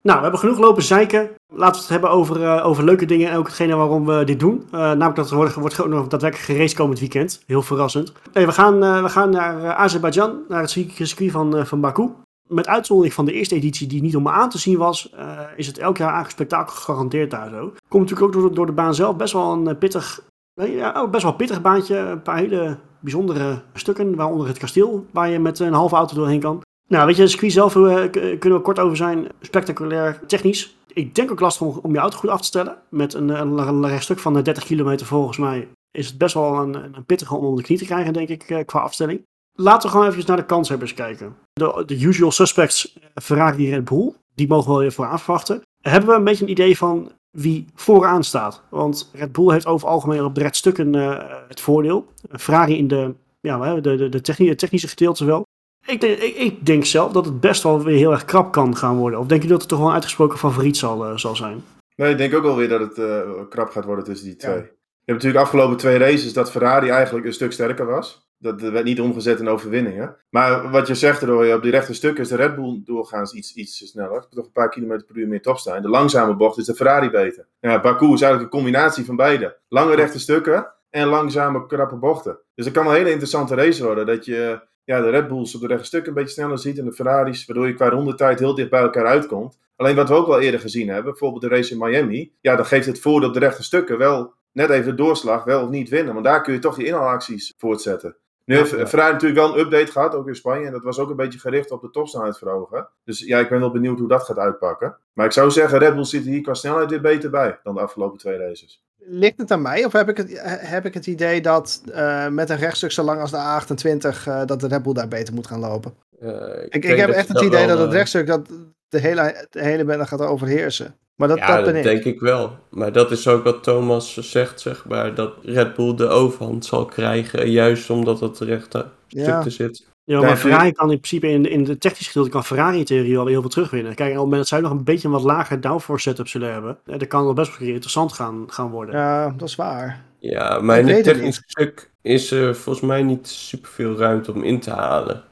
Nou, we hebben genoeg lopen zeiken. Laten we het hebben over, eh, over leuke dingen en ook hetgene waarom we dit doen. Eh, namelijk dat er wordt, wordt gewoon nog daadwerkelijk geraced komend weekend. Heel verrassend. We, gaan, eh, we gaan naar Azerbeidzjan, naar het circuit van, van Baku. Met uitzondering van de eerste editie die niet om aan te zien was, is het elk jaar eigenlijk spektakel gegarandeerd daar zo. Komt natuurlijk ook door, door de baan zelf best wel een pittig, ja, oh, best wel pittig baantje. Een paar hele bijzondere stukken, waaronder het kasteel, waar je met een halve auto doorheen kan. Nou, weet je, de circuit zelf eh, kunnen we kort over zijn. Spectaculair, technisch. Ik denk ook lastig om, je auto goed af te stellen. Met een, een, een rechtstuk van eh, 30 kilometer volgens mij is het best wel een, een pittige om onder de knie te krijgen, denk ik, eh, qua afstelling. Laten we gewoon even naar de kanshebbers kijken. De, de usual suspects, eh, Ferrari en Red Bull, die mogen we weer vooraan verwachten. Hebben we een beetje een idee van wie vooraan staat? Want Red Bull heeft over algemeen op de rechtstukken eh, het voordeel. Ferrari in de, ja, de, de, de techni- technische gedeelte wel. Ik denk, ik, ik denk zelf dat het best wel weer heel erg krap kan gaan worden. Of denk je dat het toch wel een uitgesproken favoriet zal, eh, zal zijn? Nee, ik denk ook wel weer dat het eh, krap gaat worden tussen die twee. Ja. Je hebt natuurlijk afgelopen twee races dat Ferrari eigenlijk een stuk sterker was. Dat werd niet omgezet in overwinningen. Maar wat je zegt, Roy, op die rechte stukken is de Red Bull doorgaans iets, iets sneller. Toch een paar kilometer per uur meer topstaan. De langzame bocht is de Ferrari beter. Ja, Baku is eigenlijk een combinatie van beide. Lange rechte stukken en langzame krappe bochten. Dus het kan een hele interessante race worden. Dat je ja, de Red Bulls op de rechte stukken een beetje sneller ziet en de Ferraris, waardoor je qua rondetijd heel dicht bij elkaar uitkomt. Alleen wat we ook wel eerder gezien hebben, bijvoorbeeld de race in Miami, ja, dan geeft het voordeel op de rechte stukken wel net even de doorslag, wel of niet winnen. Want daar kun je toch je inhaalacties voortzetten. Nu heeft Ja. Ferrari natuurlijk wel een update gehad, ook in Spanje. En dat was ook een beetje gericht op de topsnelheid verhogen. Dus ja, ik ben wel benieuwd hoe dat gaat uitpakken. Maar ik zou zeggen, Red Bull zit hier qua snelheid weer beter bij dan de afgelopen twee races. Ligt het aan mij of heb ik het, heb ik het idee dat eh, met een rechtstuk zo lang als de A28 eh, dat de Red Bull daar beter moet gaan lopen? eh, Ik, ik heb dat echt het idee wel, dat het rechtstuk dat de hele, de hele bende gaat overheersen. Maar dat, ja, dat dat ben ik. denk ik wel. Maar dat is ook wat Thomas zegt, zeg maar. Dat Red Bull de overhand zal krijgen. Juist omdat het rechte Ja. stuk er zit. Ja, maar Ferrari kan in principe in, in de technische gedeelte kan Ferrari in theorie al heel veel terugwinnen. Kijk, op het moment dat zij nog een beetje een wat lager downforce setup zullen hebben, eh, dan kan het best wel een keer interessant gaan, gaan worden. Ja, dat is waar. Ja, maar Ik in het het technisch stuk is er volgens mij niet superveel ruimte om in te halen.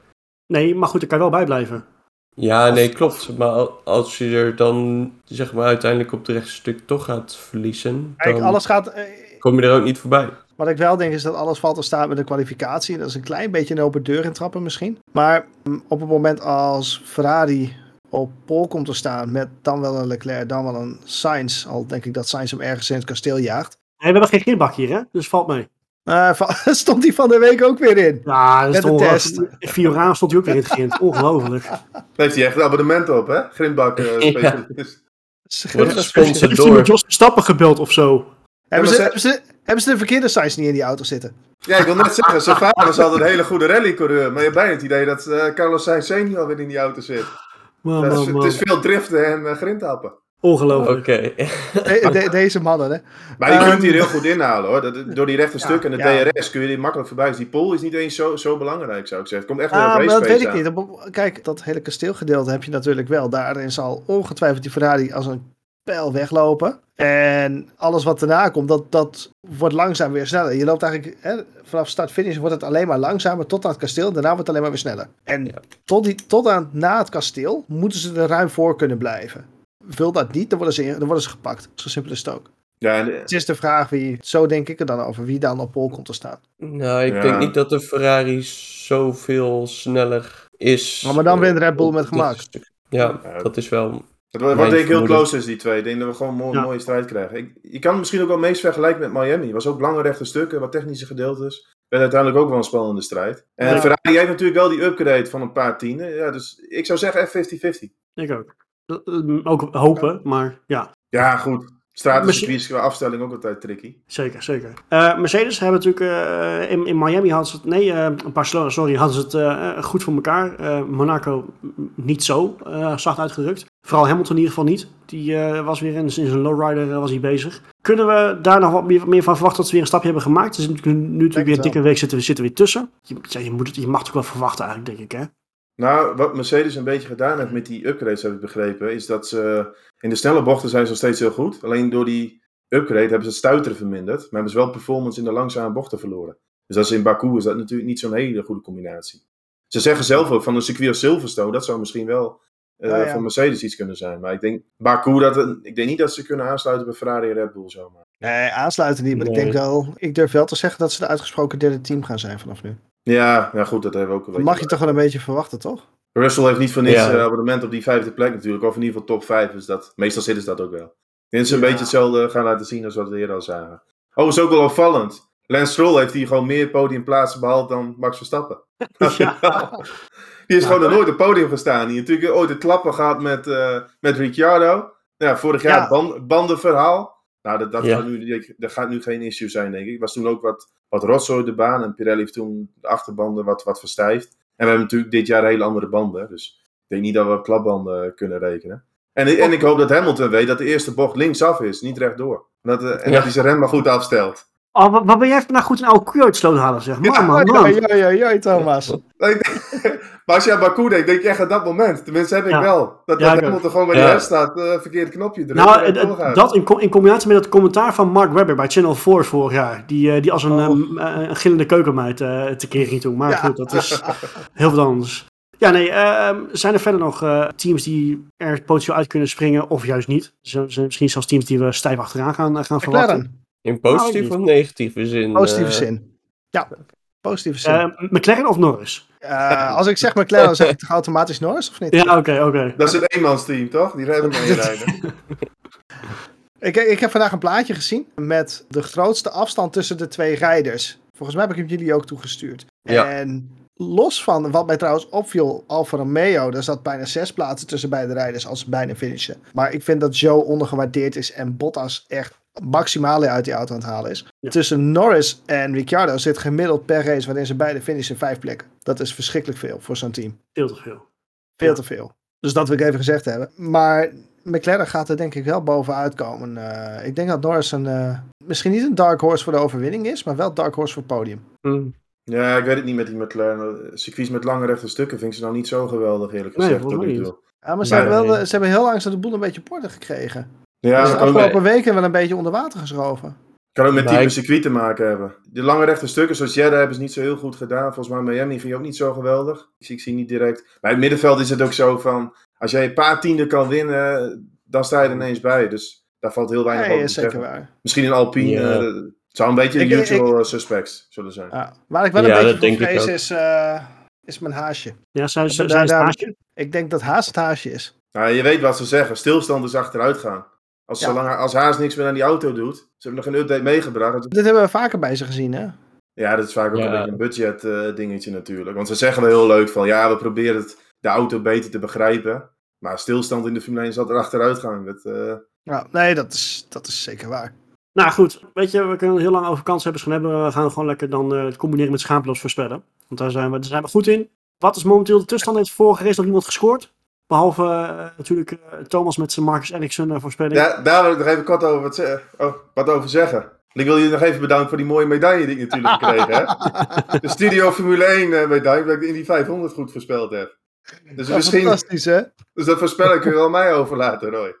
Nee, maar goed, er kan je wel bij blijven. Ja, nee, klopt. Maar al- als je er dan, zeg maar, uiteindelijk op het rechte stuk toch gaat verliezen, Kijk, dan alles gaat. eh, kom je er ook niet voorbij. Wat ik wel denk is dat alles valt te staan met de kwalificatie. Dat is een klein beetje een open deur intrappen misschien. Maar mm, op het moment als Ferrari op pol komt te staan met dan wel een Leclerc, dan wel een Sainz. Al denk ik dat Sainz hem ergens in het kasteel jaagt. Nee, we hebben geen grindbak hier, hè? Dus valt mee. Eh, stond hij van de week ook weer in. Ja, dat is toch test. Fioraan stond hij ook weer in het grind. Ongelooflijk. Daar heeft hij echt een abonnement op, hè? Grindbak eh, Ja. Wordt gesponsord Heeft hij met door. Jos Verstappen gebeld of zo? Hebben, ze, ze- hebben, ze, hebben ze de verkeerde Sainz niet in die auto zitten? Ja, ik wil net zeggen, zijn vader was altijd een hele goede rallycoureur. Maar je hebt bijna het idee dat eh, Carlos Sainz senior weer in die auto zit. Man, Dat is- man, het is veel driften en eh, grindhappen. Ongelooflijk. Oké. De- de- deze mannen, hè? Maar je Ehm, kunt hier heel goed inhalen hoor. Dat, door die rechte Ja, stukken en de ja. DRS kun je die makkelijk voorbij. Dus die pole is niet eens zo, zo belangrijk, zou ik zeggen. Het komt echt weer Ah, een maar race dat weet ik niet. Kijk, dat hele kasteelgedeelte heb je natuurlijk wel. Daarin zal ongetwijfeld die Ferrari als een pijl weglopen. En alles wat daarna komt, dat, dat wordt langzaam weer sneller. Je loopt eigenlijk, hè, vanaf start-finish wordt het alleen maar langzamer tot aan het kasteel. Daarna wordt het alleen maar weer sneller. En Ja. tot, die, tot aan na het kasteel moeten ze er ruim voor kunnen blijven. Wil dat niet, dan worden ze, in- dan worden ze gepakt. Zo simpel is het ook. Ja, en, Het is de vraag wie, zo denk ik er dan over, wie dan op pol komt te staan. Nou, ik Ja. denk niet dat de Ferrari zoveel sneller is. Maar dan eh, wint Red Bull met gemak. Ja. dat is wel. Het wordt denk ik heel close tussen die twee. Ik denk dat we gewoon een mooi, Ja. mooie strijd krijgen. Ik, je kan het misschien ook wel meest vergelijken met Miami. Het was ook lange rechte stukken, wat technische gedeeltes. Werd uiteindelijk ook wel een spannende strijd. En Ja. Ferrari heeft natuurlijk wel die upgrade van een paar tienden. Ja, dus ik zou zeggen echt 50-50. Ik ook. Ook hopen, maar ja, Ja, goed. Qua afstelling ook altijd tricky. zeker, zeker. Eh, Mercedes hebben natuurlijk eh, in, in Miami hadden ze het, nee, eh Barcelona, sorry, hadden ze het goed voor elkaar. Monaco niet zo, zacht uitgedrukt. Vooral Hamilton in ieder geval niet. Die was weer in, in zijn lowrider was hij bezig. Kunnen we daar nog wat meer, meer van verwachten dat ze weer een stapje hebben gemaakt? Natuurlijk nu natuurlijk weer een dikke week zitten we, zitten we weer tussen. Je, ja, je, moet het, je mag het ook wel verwachten eigenlijk, denk ik, hè? Nou, wat Mercedes een beetje gedaan heeft met die upgrades, heb ik begrepen, is dat ze in de snelle bochten zijn ze nog steeds heel goed. Alleen door die upgrade hebben ze het stuiteren verminderd, maar hebben ze wel performance in de langzame bochten verloren. Dus dat is in Baku is dat natuurlijk niet zo'n hele goede combinatie. Ze zeggen zelf ook van een circuit als Silverstone, dat zou misschien wel eh, Ja, ja. voor Mercedes iets kunnen zijn. Maar ik denk, Baku, dat, het- ik denk niet dat ze kunnen aansluiten bij Ferrari en Red Bull zomaar. Nee, aansluiten niet. Maar ik denk wel, ik durf wel te zeggen dat ze de uitgesproken derde team gaan zijn vanaf nu. Ja, ja goed, dat hebben we ook een Dat beetje. mag je toch wel een beetje verwachten, toch? Russell heeft niet voor niks Ja. eh, abonnement op die vijfde plek natuurlijk. Of in ieder geval top vijf. Dus dat, meestal zitten ze dat ook wel. Dat ze een Ja. beetje hetzelfde gaan laten zien als wat we eerder al zagen. Oh, is ook wel opvallend. Lance Stroll heeft hier gewoon meer podiumplaatsen behaald dan Max Verstappen. Ja. Die is gewoon nog nooit op het podium gestaan. Die heeft natuurlijk ooit het klappen gehad met, eh, met Ricciardo. Ja, vorig jaar Ja. het ban- bandenverhaal. Nou, dat, dat, Ja. gaat nu, dat gaat nu geen issue zijn, denk ik. Was toen ook wat, wat rotzooi de baan. En Pirelli heeft toen de achterbanden wat, wat verstijfd. En we hebben natuurlijk dit jaar hele andere banden. Dus ik denk niet dat we op klapbanden kunnen rekenen. En, en ik hoop dat Hamilton weet dat de eerste bocht linksaf is, niet rechtdoor. Dat, eh, en Ja. dat hij zijn rem maar goed afstelt. Oh, wat, wat ben jij vandaag goed een oude koe uit de sloot halen, zeg. Man, Ja, man, oei, oei, oei, Thomas. maar als je aan Baku denkt, denk je echt aan dat moment. Tenminste, heb ik Ja. wel. Dat, Ja, dat Hamilton gewoon bij Ja. de rest staat, eh verkeerd knopje drukt. Nou, dat in, in combinatie met het commentaar van Mark Webber bij Channel 4 vorig jaar. Die, eh, die als een, Oh. ehm, eh, een gillende keukenmeid eh tekeer ging toen. Maar Ja. goed, dat is heel wat anders. Ja, nee, ehm, zijn er verder nog eh, teams die er potentieel uit kunnen springen of juist niet? Zo- zijn misschien zelfs teams die we stijf achteraan gaan, eh, gaan verwachten. In positieve of negatieve zin? positieve eh, zin. Ja, positieve zin. Eh, McLaren of Norris? Eh, als ik zeg McLaren, dan zeg ik toch automatisch Norris, of niet? Ja, oké, oké. Dat is een eenmansteam, toch? Die rijden mee rijden. Ik, ik heb vandaag een plaatje gezien met de grootste afstand tussen de twee rijders. Volgens mij heb ik hem jullie ook toegestuurd. Ja. En los van wat mij trouwens opviel, Alfa Romeo, daar zat bijna zes plaatsen tussen beide rijders als ze bijna finishen. Maar ik vind dat Joe ondergewaardeerd is en Bottas echt maximaal uit die auto aan het halen is. Ja. Tussen Norris en Ricciardo zit gemiddeld per race waarin ze beide finishen vijf plekken. Dat is verschrikkelijk veel voor zo'n team. Veel te veel. Veel Ja. te veel. Dus dat wil ik even gezegd hebben. Maar McLaren gaat er denk ik wel bovenuit komen. Eh, ik denk dat Norris een, eh, misschien niet een dark horse voor de overwinning is, maar wel dark horse voor het podium. hm. Ja, ik weet het niet met die McLaren. Circuits met lange rechte stukken vind ik ze nou niet zo geweldig, eerlijk Nee, gezegd. Ja, maar ze, Nee. hebben wel, ze hebben heel lang zo de boel een beetje op orde gekregen. Ja, dus de afgelopen weken wel een beetje onder water geschoven. kan ook met type ik- circuit te maken hebben. De lange rechte stukken, zoals Jeddah, hebben ze niet zo heel goed gedaan. Volgens mij Miami ging ook niet zo geweldig. Ik zie, ik zie niet direct. Maar in het middenveld is het ook zo van... Als jij een paar tienden kan winnen, dan sta je er ineens bij. Dus daar valt heel weinig Nee, over is te zeker waar. Misschien een Alpine, Ja. eh, zou een beetje de Ik- ik- usual suspects zullen zijn. Ja. Waar ik wel een beetje voor vrees is, eh, is mijn haasje. Ja, zij, zij, Daar- zij is het daar- haasje. Ik denk dat haas het haasje is. Nou, je weet wat ze zeggen. Stilstand is achteruit gaan. Als, Ja. zolang, als Haas niks meer aan die auto doet. Ze hebben nog een update meegebracht. Dit hebben we vaker bij ze gezien, hè? Ja, dat is vaak ook Ja. een beetje een budget eh, dingetje natuurlijk. Want ze zeggen wel heel leuk van... Ja, we proberen het, de auto beter te begrijpen. Maar stilstand in de Formule 1 zal er achteruit gaan. Dat, eh, Ja, nee, dat is, dat is zeker waar. Nou goed, weet je, we kunnen heel lang over kanshebbers gaan hebben. We gaan gewoon lekker dan eh, het combineren met schaamteloos voorspellen. Want daar zijn, we, daar zijn we goed in. Wat is momenteel de tussenstand? Heeft vorige race nog niemand gescoord? Behalve eh, natuurlijk eh, Thomas met zijn Marcus Ericsson eh, voorspelling. ja, daar wil ik nog even kort over wat, oh, wat over zeggen. Ik wil jullie nog even bedanken voor die mooie medaille die ik natuurlijk gekregen heb. De Studio Formule 1 eh, medaille, dat ik in die 500 goed voorspeld heb. Dus Dat is misschien, fantastisch, hè? dus dat voorspellen kun je wel mij overlaten, Roy.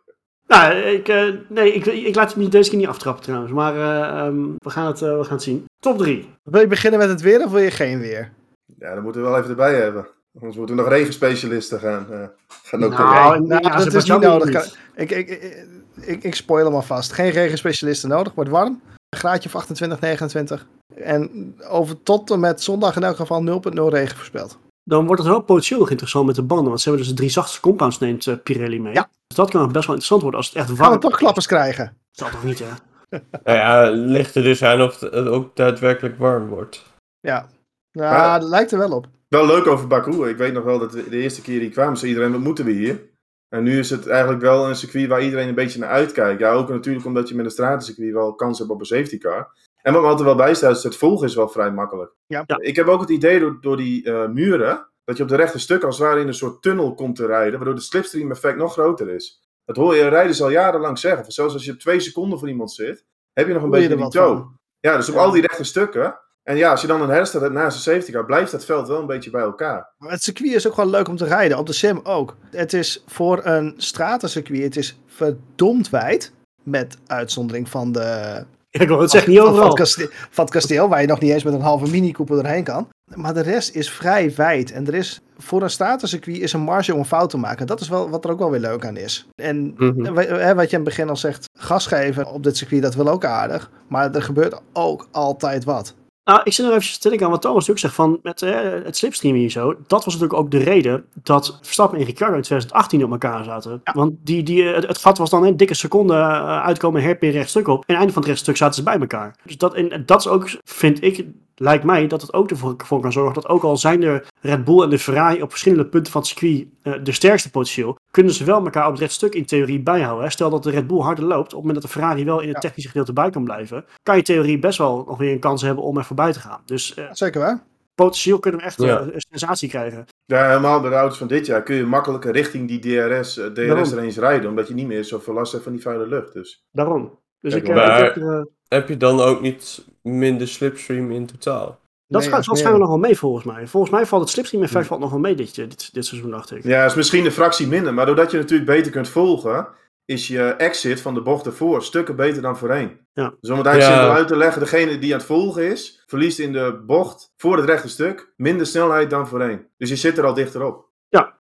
Nou, ik, eh, nee, ik, ik laat het niet, deze keer niet aftrappen trouwens. Maar eh, ehm, we, gaan het, eh, we gaan het zien. Top 3. Wil je beginnen met het weer of wil je geen weer? Ja, dat moeten we wel even erbij hebben. Anders moeten we nog regenspecialisten gaan, eh, gaan ook Nou, nou, in dat is niet nodig. niet. Ik, ik, ik, ik, ik spoil hem alvast. Geen regenspecialisten nodig, wordt warm. Een graadje of 28, 29. En over tot en met zondag in elk geval 0,0 regen voorspeld. Dan wordt het wel potentieel nog interessant met de banden. Want ze hebben dus de drie zachtste compounds neemt eh, Pirelli mee. Ja. Dus dat kan nog best wel interessant worden als het echt Gaan warm we toch klappers krijgen? Dat toch niet, hè? Nou ja, ligt er dus aan of het ook daadwerkelijk warm wordt. Ja. Nou, Maar- dat lijkt er wel op. Wel leuk over Baku. Ik weet nog wel dat we- de eerste keer die kwamen, zei iedereen, wat moeten we hier? En nu is het eigenlijk wel een circuit waar iedereen een beetje naar uitkijkt. Ja, ook natuurlijk omdat je met een stratencircuit wel kans hebt op een safety car. En wat me altijd wel bijstaat, is het volgen is wel vrij makkelijk. Ja. Ja. Ik heb ook het idee door, door die eh, muren, dat je op de rechte stuk als het ware in een soort tunnel komt te rijden, waardoor de slipstream effect nog groter is. Dat hoor je rijders al jarenlang zeggen. Van Zelfs als je op twee seconden voor iemand zit, heb je nog een beetje die toe. Ja, dus op Ja. al die rechte stukken. En ja, als je dan een herstelt hebt naast een safety car, blijft dat veld wel een beetje bij elkaar. Maar het circuit is ook gewoon leuk om te rijden. Op de sim ook. Het is voor een stratencircuit, het is verdomd wijd. Met uitzondering van de ik wil het zeggen, niet van, van, overal. het kasteel, van het kasteel, waar je nog niet eens met een halve mini-koepel erheen kan. Maar de rest is vrij wijd. En er is voor een stratencircuit is een marge om een fout te maken. Dat is wel wat er ook wel weer leuk aan is. En Mhm. wat je in het begin al zegt, gas geven op dit circuit, dat wil ook aardig. Maar er gebeurt ook altijd wat. Nou, ik zit nog even denken aan wat Thomas natuurlijk zegt van met eh, het slipstreamen hier zo. Dat was natuurlijk ook de reden dat Verstappen en Ricciardo in 2018 op elkaar zaten. Want die, die, eh, het, het gat was dan een dikke seconde eh, uitkomen herpin rechtstuk op. En einde van het rechtstuk zaten ze bij elkaar. Dus dat, en dat is ook, vind ik, lijkt mij dat het ook ervoor voor kan zorgen dat ook al zijn de Red Bull en de Ferrari op verschillende punten van het circuit eh, de sterkste potentieel, kunnen ze wel elkaar op het rechtstuk in theorie bijhouden. Hè. Stel dat de Red Bull harder loopt, op het moment dat de Ferrari wel in het Ja. technische gedeelte bij kan blijven, kan je in theorie best wel nog weer een kans hebben om er voorbij te gaan. Dus eh, Zeker waar? potentieel kunnen we echt Ja. eh, een sensatie krijgen. Ja, helemaal bij de auto's van dit jaar kun je makkelijker richting die DRS, eh, Daarom. DRS-range rijden. Omdat je niet meer zoveel last hebt van die vuile lucht. Dus. Daarom. Dus Kijk, ik, maar- ik heb er, Heb je dan ook niet minder slipstream in totaal? dat Nee, gaat dat is waarschijnlijk meer. nog wel mee volgens mij. Volgens mij valt het slipstream effect valt nog wel mee dit, dit, dit seizoen, dacht ik. Ja, is misschien een fractie minder. Maar doordat je natuurlijk beter kunt volgen, is je exit van de bocht ervoor stukken beter dan voorheen. Ja. Dus om het eigenlijk Ja. simpel uit te leggen, degene die aan het volgen is, verliest in de bocht voor het rechte stuk minder snelheid dan voorheen. Dus je zit er al dichterop.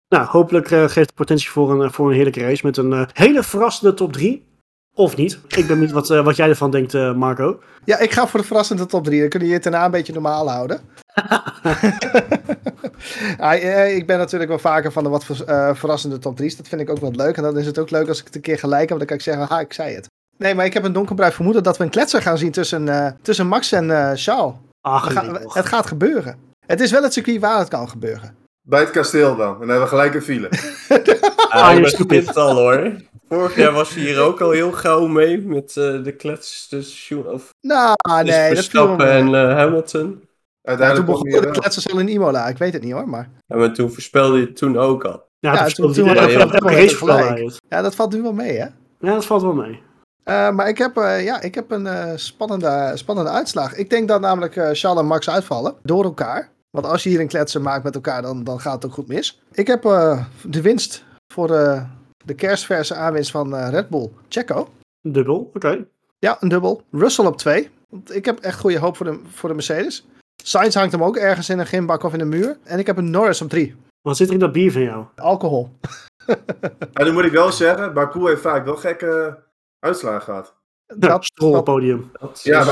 Nou, hopelijk eh, geeft het potentie voor een, eh, voor een heerlijke race met een eh, hele verrassende top 3. Of niet. Ik ben benieuwd wat, eh, wat jij ervan denkt, eh, Marco. Ja, ik ga voor de verrassende top 3. Dan kun je het daarna een beetje normaal houden. Eh, ik ben natuurlijk wel vaker van de wat ver- verrassende top 3's. Dat vind ik ook wel leuk. En dan is het ook leuk als ik het een keer gelijk heb. Dan kan ik zeggen, ha, ik zei het. Nee, maar ik heb een donkerbruid vermoeden dat we een kletser gaan zien tussen, eh, tussen Max en eh Charles. Ach, nee, het gaat gebeuren. Het is wel het circuit waar het kan gebeuren. Bij het kasteel dan. En dan hebben we gelijk een file. Ah, je begint al hoor. Vorig jaar was hij hier ook al heel gauw mee met eh, de klets tussen of Nou, nee, dat Verstappen en eh, Hamilton. Ja, toen Uiteindelijk begon de kletsers al in Imola. Ik weet het niet hoor, maar... Ja, maar toen voorspelde je het toen ook al. Ja, Ja, toen, toen- race hij het. Ja, dat valt nu wel mee, hè? Ja, dat valt wel mee. Eh, maar ik heb, eh, ja, ik heb een eh, spannende, spannende uitslag. Ik denk dat namelijk eh, Charles en Max uitvallen door elkaar. Want als je hier een kletsen maakt met elkaar, dan, dan gaat het ook goed mis. Ik heb eh, de winst voor eh, de kerstverse aanwinst van eh, Red Bull. Checo. Dubbel, oké. Ja, een dubbel. Russell op twee. Want ik heb echt goede hoop voor de, voor de Mercedes. Sainz hangt hem ook ergens in een gymbak of in een muur. En ik heb een Norris op drie. Wat zit er in dat bier van jou? Alcohol. En nu moet ik wel zeggen, Baku heeft vaak wel gekke uitslagen gehad. Dat, dat podium. Dat Ja,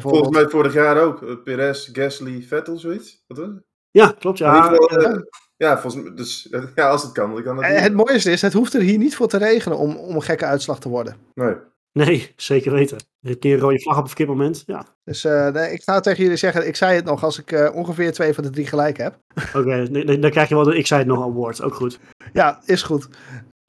volgens- mij vorig jaar ook. eh, Perez, Gasly, Vettel, zoiets. Wat was het? Ja, klopt. In ieder Ja, geval, ja, volgens mij. Dus eh, ja, als het kan, dan kan het. En doen. het mooiste is, het hoeft er hier niet voor te regenen om, om een gekke uitslag te worden. Nee. nee, zeker weten. Een keer een rode vlag op een verkeerd moment. Ja, Dus eh, nee, ik ga tegen jullie zeggen, ik zei het nog, als ik eh, ongeveer twee van de drie gelijk heb. oké. dan, dan krijg je wel de Ik zei het nog award. Ook goed. Ja, is goed.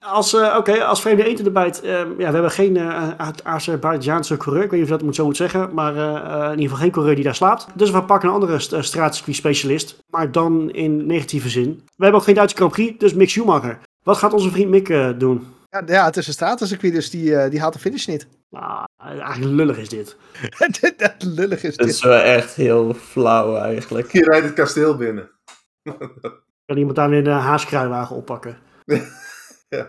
Als, eh, oké, als vreemde eend in de bijt. ehm, ja, we hebben geen eh Azerbeidzjaanse coureur. Ik weet niet of je dat moet, zo moet zeggen. Maar eh, eh, in ieder geval geen coureur die daar slaapt. Dus we pakken een andere st- straatcircuit specialist. Maar dan in negatieve zin. We hebben ook geen Duitse Grand Prix. Dus Mick Schumacher. Wat gaat onze vriend Mick doen? Ja, ja, het is een stratencircuit, dus die, eh, die haalt de finish niet. Ah, eigenlijk lullig is dit. dat lullig is Het dit. is wel echt heel flauw eigenlijk. Je rijdt het kasteel binnen. Kan iemand daar weer een haaskruiwagen oppakken?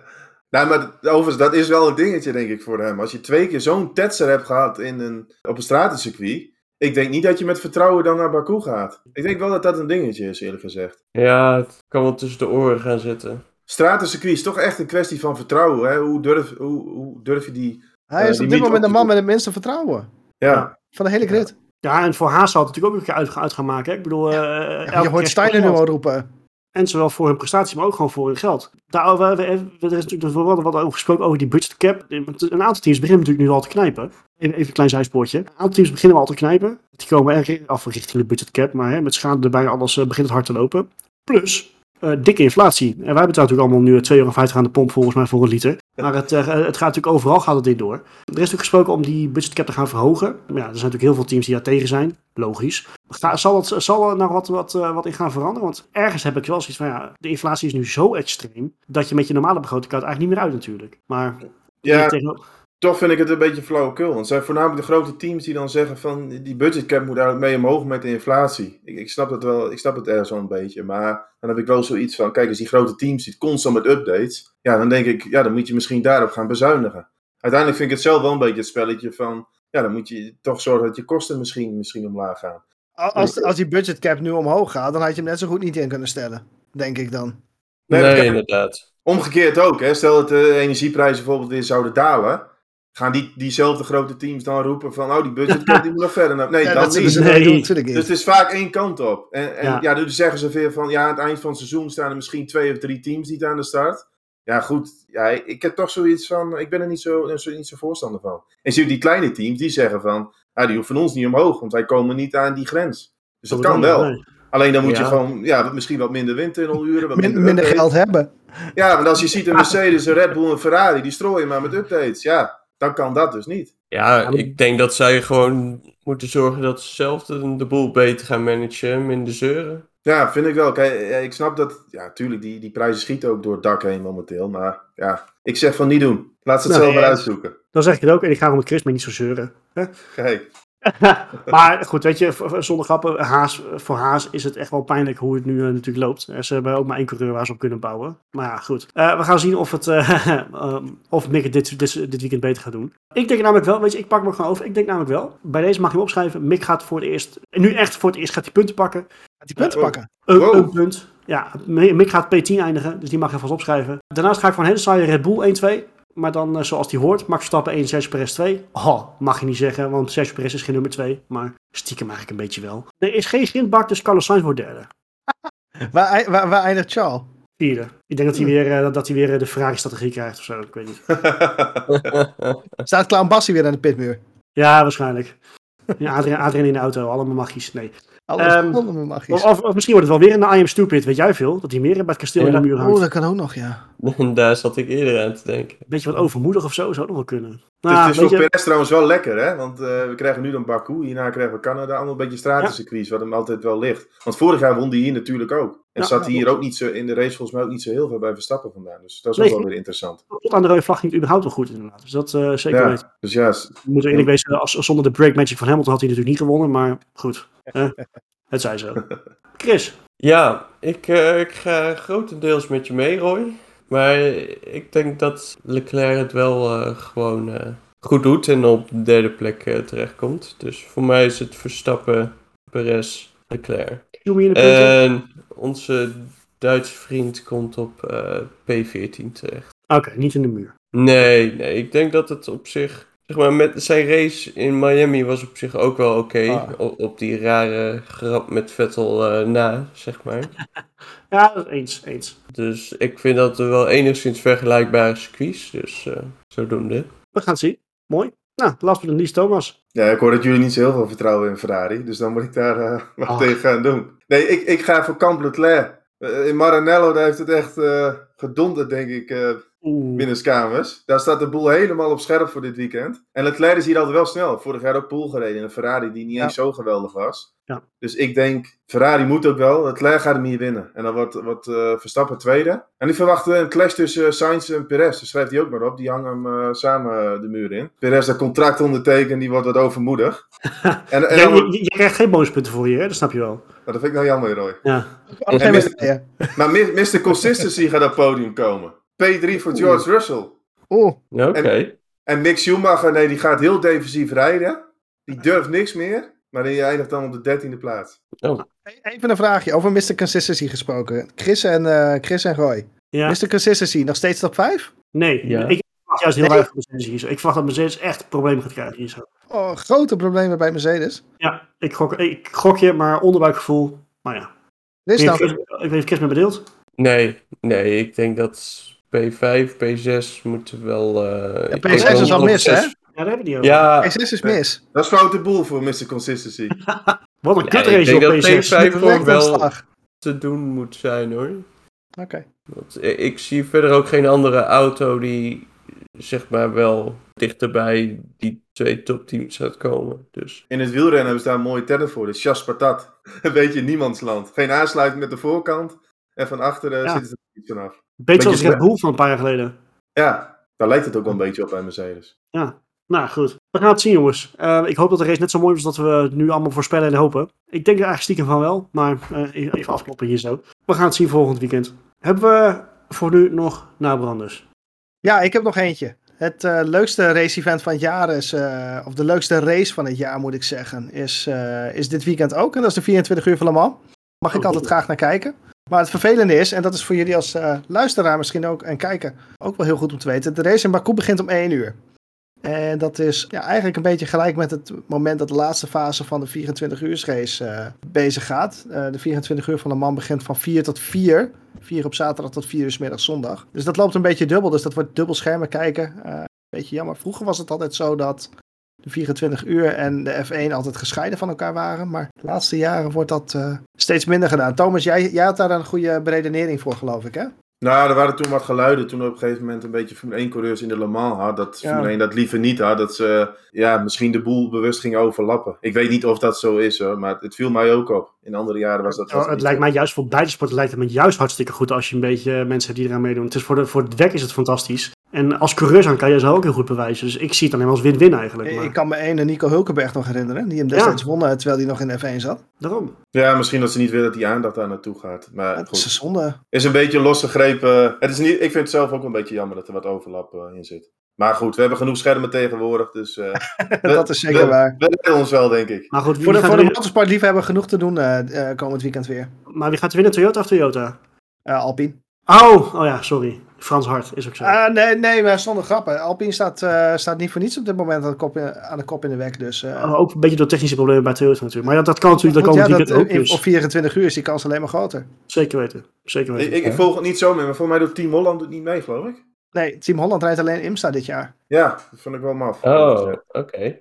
Nou, maar overigens, dat is wel een dingetje, denk ik, voor hem. Als je twee keer zo'n tetser hebt gehad in een, op een stratencircuit. Ik denk niet dat je met vertrouwen dan naar Baku gaat. Ik denk wel dat dat een dingetje is, eerlijk gezegd. Ja, het kan wel tussen de oren gaan zitten. Stratencircuit is toch echt een kwestie van vertrouwen. Hè? Hoe, durf, hoe, hoe durf je die... Hij eh, is die op dit moment de man met het minste vertrouwen. Ja, Van de hele grid. Ja, en voor Haas zal het natuurlijk ook een keer uit, uit gaan maken. Hè? Ik bedoel, Ja, elke je hoort Steiner nu al roepen. En zowel voor hun prestatie, maar ook gewoon voor hun geld. Daar, we, we- er natuurlijk wat, wat over gesproken over die budget cap. Een aantal teams beginnen natuurlijk nu al te knijpen. Even, even een klein zijspoortje. Een aantal teams beginnen al te knijpen. Die komen erg af richting de budget cap. Maar hè, met schade erbij, alles eh, begint het hard te lopen. Plus, eh, dikke inflatie. En wij het natuurlijk allemaal nu 2,50 euro aan de pomp volgens mij voor een liter. Maar het, eh, het gaat natuurlijk overal gaat het dit door. Er is natuurlijk gesproken om die budget cap te gaan verhogen. Maar ja, er zijn natuurlijk heel veel teams die daar tegen zijn. Logisch. Ga- zal, het, zal er nou wat, wat, eh, wat in gaan veranderen? Want ergens heb ik wel zoiets van, ja, de inflatie is nu zo extreem, dat je met je normale begroting kan het eigenlijk niet meer uit natuurlijk. Maar ja tegen- toch vind ik het een beetje flauwekul. Want het zijn voornamelijk de grote teams die dan zeggen van... die budgetcap moet eigenlijk mee omhoog met de inflatie. Ik, ik snap het wel, ik snap het ergens wel een beetje. Maar dan heb ik wel zoiets van... kijk eens, die grote teams die constant met updates... ja, dan denk ik, ja, dan moet je misschien daarop gaan bezuinigen. Uiteindelijk vind ik het zelf wel een beetje het spelletje van... ja, dan moet je toch zorgen dat je kosten misschien, misschien omlaag gaan. Als, als die budgetcap nu omhoog gaat, dan had je hem net zo goed niet in kunnen stellen. Denk ik dan. Nee, dat inderdaad. Omgekeerd ook, hè. stel dat de energieprijzen bijvoorbeeld weer zouden dalen... gaan die, diezelfde grote teams dan roepen van... oh, die budgetcap die moet nog verder. naar- Nee, Ja, dan dat zullen niet. Nee. Dus het is vaak één kant op. En, en Ja. ja. dus zeggen ze weer van, ja, aan het eind van het seizoen staan er misschien twee of drie teams niet aan de start. Ja, goed. Ja, ik, heb toch zoiets van, ik ben er niet zo, zo, niet zo voorstander van. En zie je die kleine teams, die zeggen van, ja, die hoeven ons niet omhoog, want wij komen niet aan die grens. Dus dat kan wel. Nee. Alleen dan moet je gewoon, ja, misschien wat minder windtunneluren. Wat Min- minder, minder updates. geld hebben. Ja, want als je ziet een Mercedes, een Red Bull, een Ferrari, die strooien maar met updates. Ja, dan kan dat dus niet. Ja, maar- ik denk dat zij gewoon moeten zorgen dat ze zelf de, de boel beter gaan managen, minder zeuren. Ja, vind ik wel. Kijk, ik snap dat, ja, tuurlijk, die, die prijzen schieten ook door het dak heen momenteel. Maar ja, ik zeg van niet doen. Laat ze het Nee, zelf maar ja. uitzoeken. Dan zeg ik het ook en ik ga er met Chris mee niet zo zeuren. Hè? Kijk, maar goed, weet je, zonder grappen, Haas, voor Haas is het echt wel pijnlijk hoe het nu eh, natuurlijk loopt. Eh, Ze hebben ook maar één coureur waar ze op kunnen bouwen. Maar ja, goed. Eh, we gaan zien of, het, eh, ehm, of Mick het dit, dit, dit weekend beter gaat doen. Ik denk namelijk wel, weet je, ik pak me gewoon over. Ik denk namelijk wel, bij deze mag je hem opschrijven. Mick gaat voor het eerst, nu echt voor het eerst gaat hij punten pakken. Gaat die punten pakken. Een, Wow. een punt. Ja, Mick gaat P10 eindigen, dus die mag je vast opschrijven. Daarnaast ga ik van een hele saaie Red Bull 1-2. Maar dan eh, zoals die hoort, Max Verstappen 1, Sergio Perez 2. Oh, mag je niet zeggen, want Sergio Perez is geen nummer 2. Maar stiekem eigenlijk een beetje wel. Er is geen grindbak, dus Carlos Sainz wordt derde. Waar, waar, waar eindigt Charles? Vierde. Ik denk dat hij weer, eh, dat hij weer eh, de Ferrari-strategie krijgt of zo. Ik weet niet. Staat Clown Bassie weer aan de pitmuur? Ja, waarschijnlijk. Ja, Adriaan in de auto, allemaal magisch. Nee. Ehm, allemaal magisch. Of, of, misschien wordt het wel weer een I am stupid, weet jij veel? Dat hij meer bij het kasteel in de muur Oh, hangt. dat kan ook nog, ja. Daar zat ik eerder aan te denken. Beetje wat overmoedig of zo, zou nog wel kunnen. Nou, het is voor je, Perez trouwens wel lekker, hè? Want eh, we krijgen nu dan Baku, hierna krijgen we Canada. Allemaal een beetje stratencircuits, wat hem altijd wel ligt. Want vorig jaar won hij hier natuurlijk ook. En Ja, zat ja, hij hier ook niet zo in de race volgens mij ook niet zo heel veel bij Verstappen vandaan. Dus dat is Nee. ook wel weer interessant. tot aan de rode vlag ging het überhaupt wel goed inderdaad. Dus dat eh, zeker Ja, weten. dus ja, We moeten eerlijk wezen, als, zonder de break magic van Hamilton had hij natuurlijk niet gewonnen. Maar goed, eh, het zij zo. Chris, Ja, ik, eh, ik ga grotendeels met je mee, Roy. Maar ik denk dat Leclerc het wel eh, gewoon eh, goed doet en op de derde plek eh, terechtkomt. Dus voor mij is het Verstappen, Perez, Leclerc. En onze Duitse vriend komt op eh, P14 terecht. Oké, niet in de muur. Nee, nee, ik denk dat het op zich zeg maar, met zijn race in Miami was op zich ook wel oké. Ah. Op, op die rare grap met Vettel eh, na, zeg maar. Ja, dat is eens, eens. Dus ik vind dat er wel enigszins vergelijkbare circuits. Dus eh, zodoende. We gaan het zien. Mooi. Nou, last but not least, Thomas. Ja, ik hoor dat jullie niet zo heel veel vertrouwen in Ferrari. Dus dan moet ik daar eh, wat Ach. tegen gaan doen. Nee, ik, ik ga voor Camp Leclerc. In Maranello daar heeft het echt eh gedonderd, denk ik, eh. Binnenskamers. Daar staat de boel helemaal op scherp voor dit weekend. En Leclerc is hier altijd wel snel. Vorig jaar ook pool gereden in een Ferrari die niet Ja. eens zo geweldig was. Ja. Dus ik denk, Ferrari moet ook wel. Leclerc gaat hem hier winnen. En dan wordt, wordt eh, Verstappen tweede. En nu verwachten we een clash tussen eh, Sainz en Perez. Dus schrijft hij ook maar op. Die hangen hem eh, samen de muur in. Perez dat contract ondertekent, die wordt wat overmoedig. en, en Jij- dan, je, je, je krijgt geen bonuspunten voor je, hè? dat snap je wel. Nou, dat vind ik nou jammer, Roy. Ja. En. Maar Mr. Consistency gaat op het podium komen. P3 voor George Russell. Oeh, Ja, Oké. En Mick Schumacher, nee, die gaat heel defensief rijden. Die durft niks meer. Maar die eindigt dan op de dertiende plaats. Oh, even een vraagje over Mr. Consistency gesproken. Chris en, eh, Chris en Roy. ja. Mr. Consistency, nog steeds top 5? Nee, Ja. ik verwacht juist heel Nee. weinig Mercedes. Ik verwacht dat Mercedes echt problemen gaat krijgen hier zo. Oh, grote problemen bij Mercedes. Ja, ik gok, ik gok je, maar onderbuikgevoel. Maar ja. Dit is Ik dan Chris- ik weet niet of Chris me bedeelt. nee, nee, ik denk dat P5, P6 moeten wel... eh, Ja, ik P6 denk wel is al mis, hè? Ja, daar heb je het niet over. Ja, P6 is mis. Dat is foute boel voor Mr. Consistency. Wat een Ja, ik denk op dat P6. P5 Direct gewoon wel te doen moet zijn hoor. Oké. Want i- ik zie verder ook geen andere auto die zeg maar wel dichterbij die twee topteams gaat komen. Dus In het wielrennen hebben ze daar een mooie term voor. De chas patat. Een beetje niemandsland. Geen aansluiting met de voorkant. En van achteren Ja. zitten ze er iets vanaf. Beetje Beetje Red Bull van een paar jaar geleden. Ja, daar lijkt het ook wel een beetje op bij Mercedes. Ja, nou goed. We gaan het zien, jongens. Eh, ik hoop dat de race net zo mooi is als dat we het nu allemaal voorspellen en hopen. Ik denk er eigenlijk stiekem van wel, maar eh, even afkloppen hier zo. We gaan het zien volgend weekend. Hebben we voor nu nog nabranders? Ja, ik heb nog eentje. Het eh, leukste race-event van het jaar is, eh, of de leukste race van het jaar moet ik zeggen, is, eh, is dit weekend ook. En dat is de 24 uur van Le Mans. Mag ik Oh, altijd goed. graag naar kijken. Maar het vervelende is, en dat is voor jullie als eh, luisteraar misschien ook en kijker ook wel heel goed om te weten. De race in Baku begint om 1 uur. En dat is ja, eigenlijk een beetje gelijk met het moment dat de laatste fase van de 24 uur race eh, bezig gaat. Eh, de 24 uur van Le Mans begint van 4 tot 4. 4 op zaterdag tot 4 uur 's middag zondag. Dus dat loopt een beetje dubbel. Dus dat wordt dubbel schermen kijken. Eh beetje jammer. Vroeger was het altijd zo dat de 24 uur en de F1 altijd gescheiden van elkaar waren. Maar de laatste jaren wordt dat eh, steeds minder gedaan. Thomas, jij, jij had daar een goede beredenering voor, geloof ik, hè? Nou, er waren toen wat geluiden toen op een gegeven moment een beetje Formule 1 coureurs in de Le Mans had. Dat Ja. Formule 1 dat liever niet had. Dat ze ja, misschien de boel bewust gingen overlappen. Ik weet niet of dat zo is hoor, maar het viel mij ook op. In andere jaren was dat Ja, het lijkt zo. mij juist voor beide sporten lijkt het me juist hartstikke goed als je een beetje mensen hebt die eraan meedoen. Het is voor, de, voor het werk is het fantastisch. En als coureur aan kan je zo ook heel goed bewijzen. Dus ik zie het dan helemaal als win-win eigenlijk. Maar Ik kan me ene Nico Hulkenberg nog herinneren. Die hem destijds won eh, terwijl hij nog in de F1 zat. daarom. Ja, misschien dat ze niet willen dat die aandacht daar naartoe gaat. Maar Het is goed. een zonde. is een beetje losgegrepen. Het is niet, ik vind het zelf ook een beetje jammer dat er wat overlap eh, in zit. Maar goed, we hebben genoeg schermen tegenwoordig. Dus eh, dat is zeker we- waar. we redden ons wel, denk ik. Maar goed, Voor de, voor er de winnen? motorsportliefhebber genoeg te doen komend weekend weer. maar wie gaat winnen, Toyota of Toyota? Alpine. Oh, oh ja, sorry. Frans Hart is ook zo. Ah, nee, nee, maar zonder grappen. Alpine staat, eh, staat niet voor niets op dit moment aan de kop in, aan de, kop in de weg. Dus, eh, Oh, ook een beetje door technische problemen bij Toyota natuurlijk. Maar ja, dat kan natuurlijk ja, weekend dat, ook. in- Dus. op 24 uur is die kans alleen maar groter. Zeker weten. Zeker Ik, weten. ik, ik volg het niet zo meer, maar voor mij doet Team Holland het niet mee, geloof ik. Nee, Team Holland rijdt alleen IMSA dit jaar. Ja, dat vond ik wel maf. Oh, oké.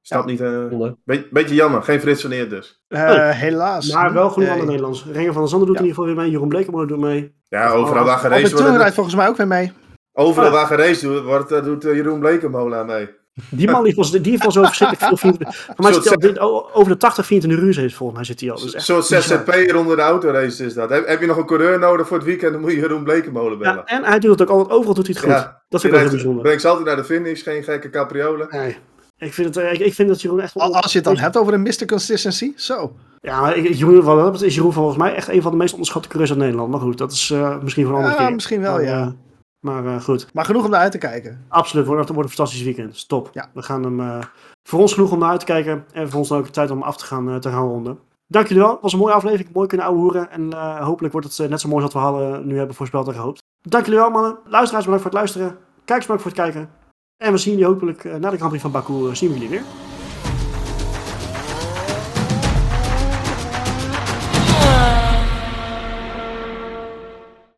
Ja. niet. eh be- beetje jammer, geen Frits van Eer dus. Eh, Oh. Helaas. maar wel genoeg andere Nederlands. Renger van der Zanden doet Ja. in ieder geval weer mee. Jeroen Blekemoor doet mee. Ja, overal waar geraced Toon rijdt wordt, volgens mij ook weer mee. overal Ah. waar wordt, wordt, eh, doet Jeroen Blekemola mee. Die man die heeft wel- die heeft zo verschrikkelijk veel 24 Voor mij Soort zit hij al over de 80, 24 uur is volgens mij zit hij al. Dus bizar. ZZP'er onder de autorace is dat. Heb, heb je nog een coureur nodig voor het weekend, dan moet je Jeroen Blekemolen bellen. Ja, en hij doet het ook altijd, overal doet hij het goed. Ja, dat vind ik wel heel bijzonder. Brengt ze altijd naar de finish, geen gekke capriolen. Nee. Ik vind, het, eh, ik, vind dat Jeroen echt... Als je het dan hebt over een Mr. Consistency. Zo. Ja, Jeroen, wat dat is Jeroen volgens mij echt een van de meest onderschatte coureurs uit Nederland. Maar goed, dat is eh, misschien voor een andere Ja, keer. misschien wel, maar, ja. eh, maar goed, Maar genoeg om naar uit te kijken. absoluut. Het wordt een fantastisch weekend. Stop. Ja. We gaan hem... voor ons genoeg om naar uit te kijken. En voor ons dan ook de tijd om af te gaan, te gaan ronden. Dank jullie wel. Het was een mooie aflevering. Mooi kunnen ouwehoeren. En hopelijk wordt het net zo mooi als wat we hadden, nu hebben voorspeld en gehoopt. Dank jullie wel, mannen. Luisteraars, bedankt voor het luisteren. Kijkers, bedankt voor het kijken. En we zien jullie hopelijk eh, na de Grand van Baku, eh, zien we jullie weer.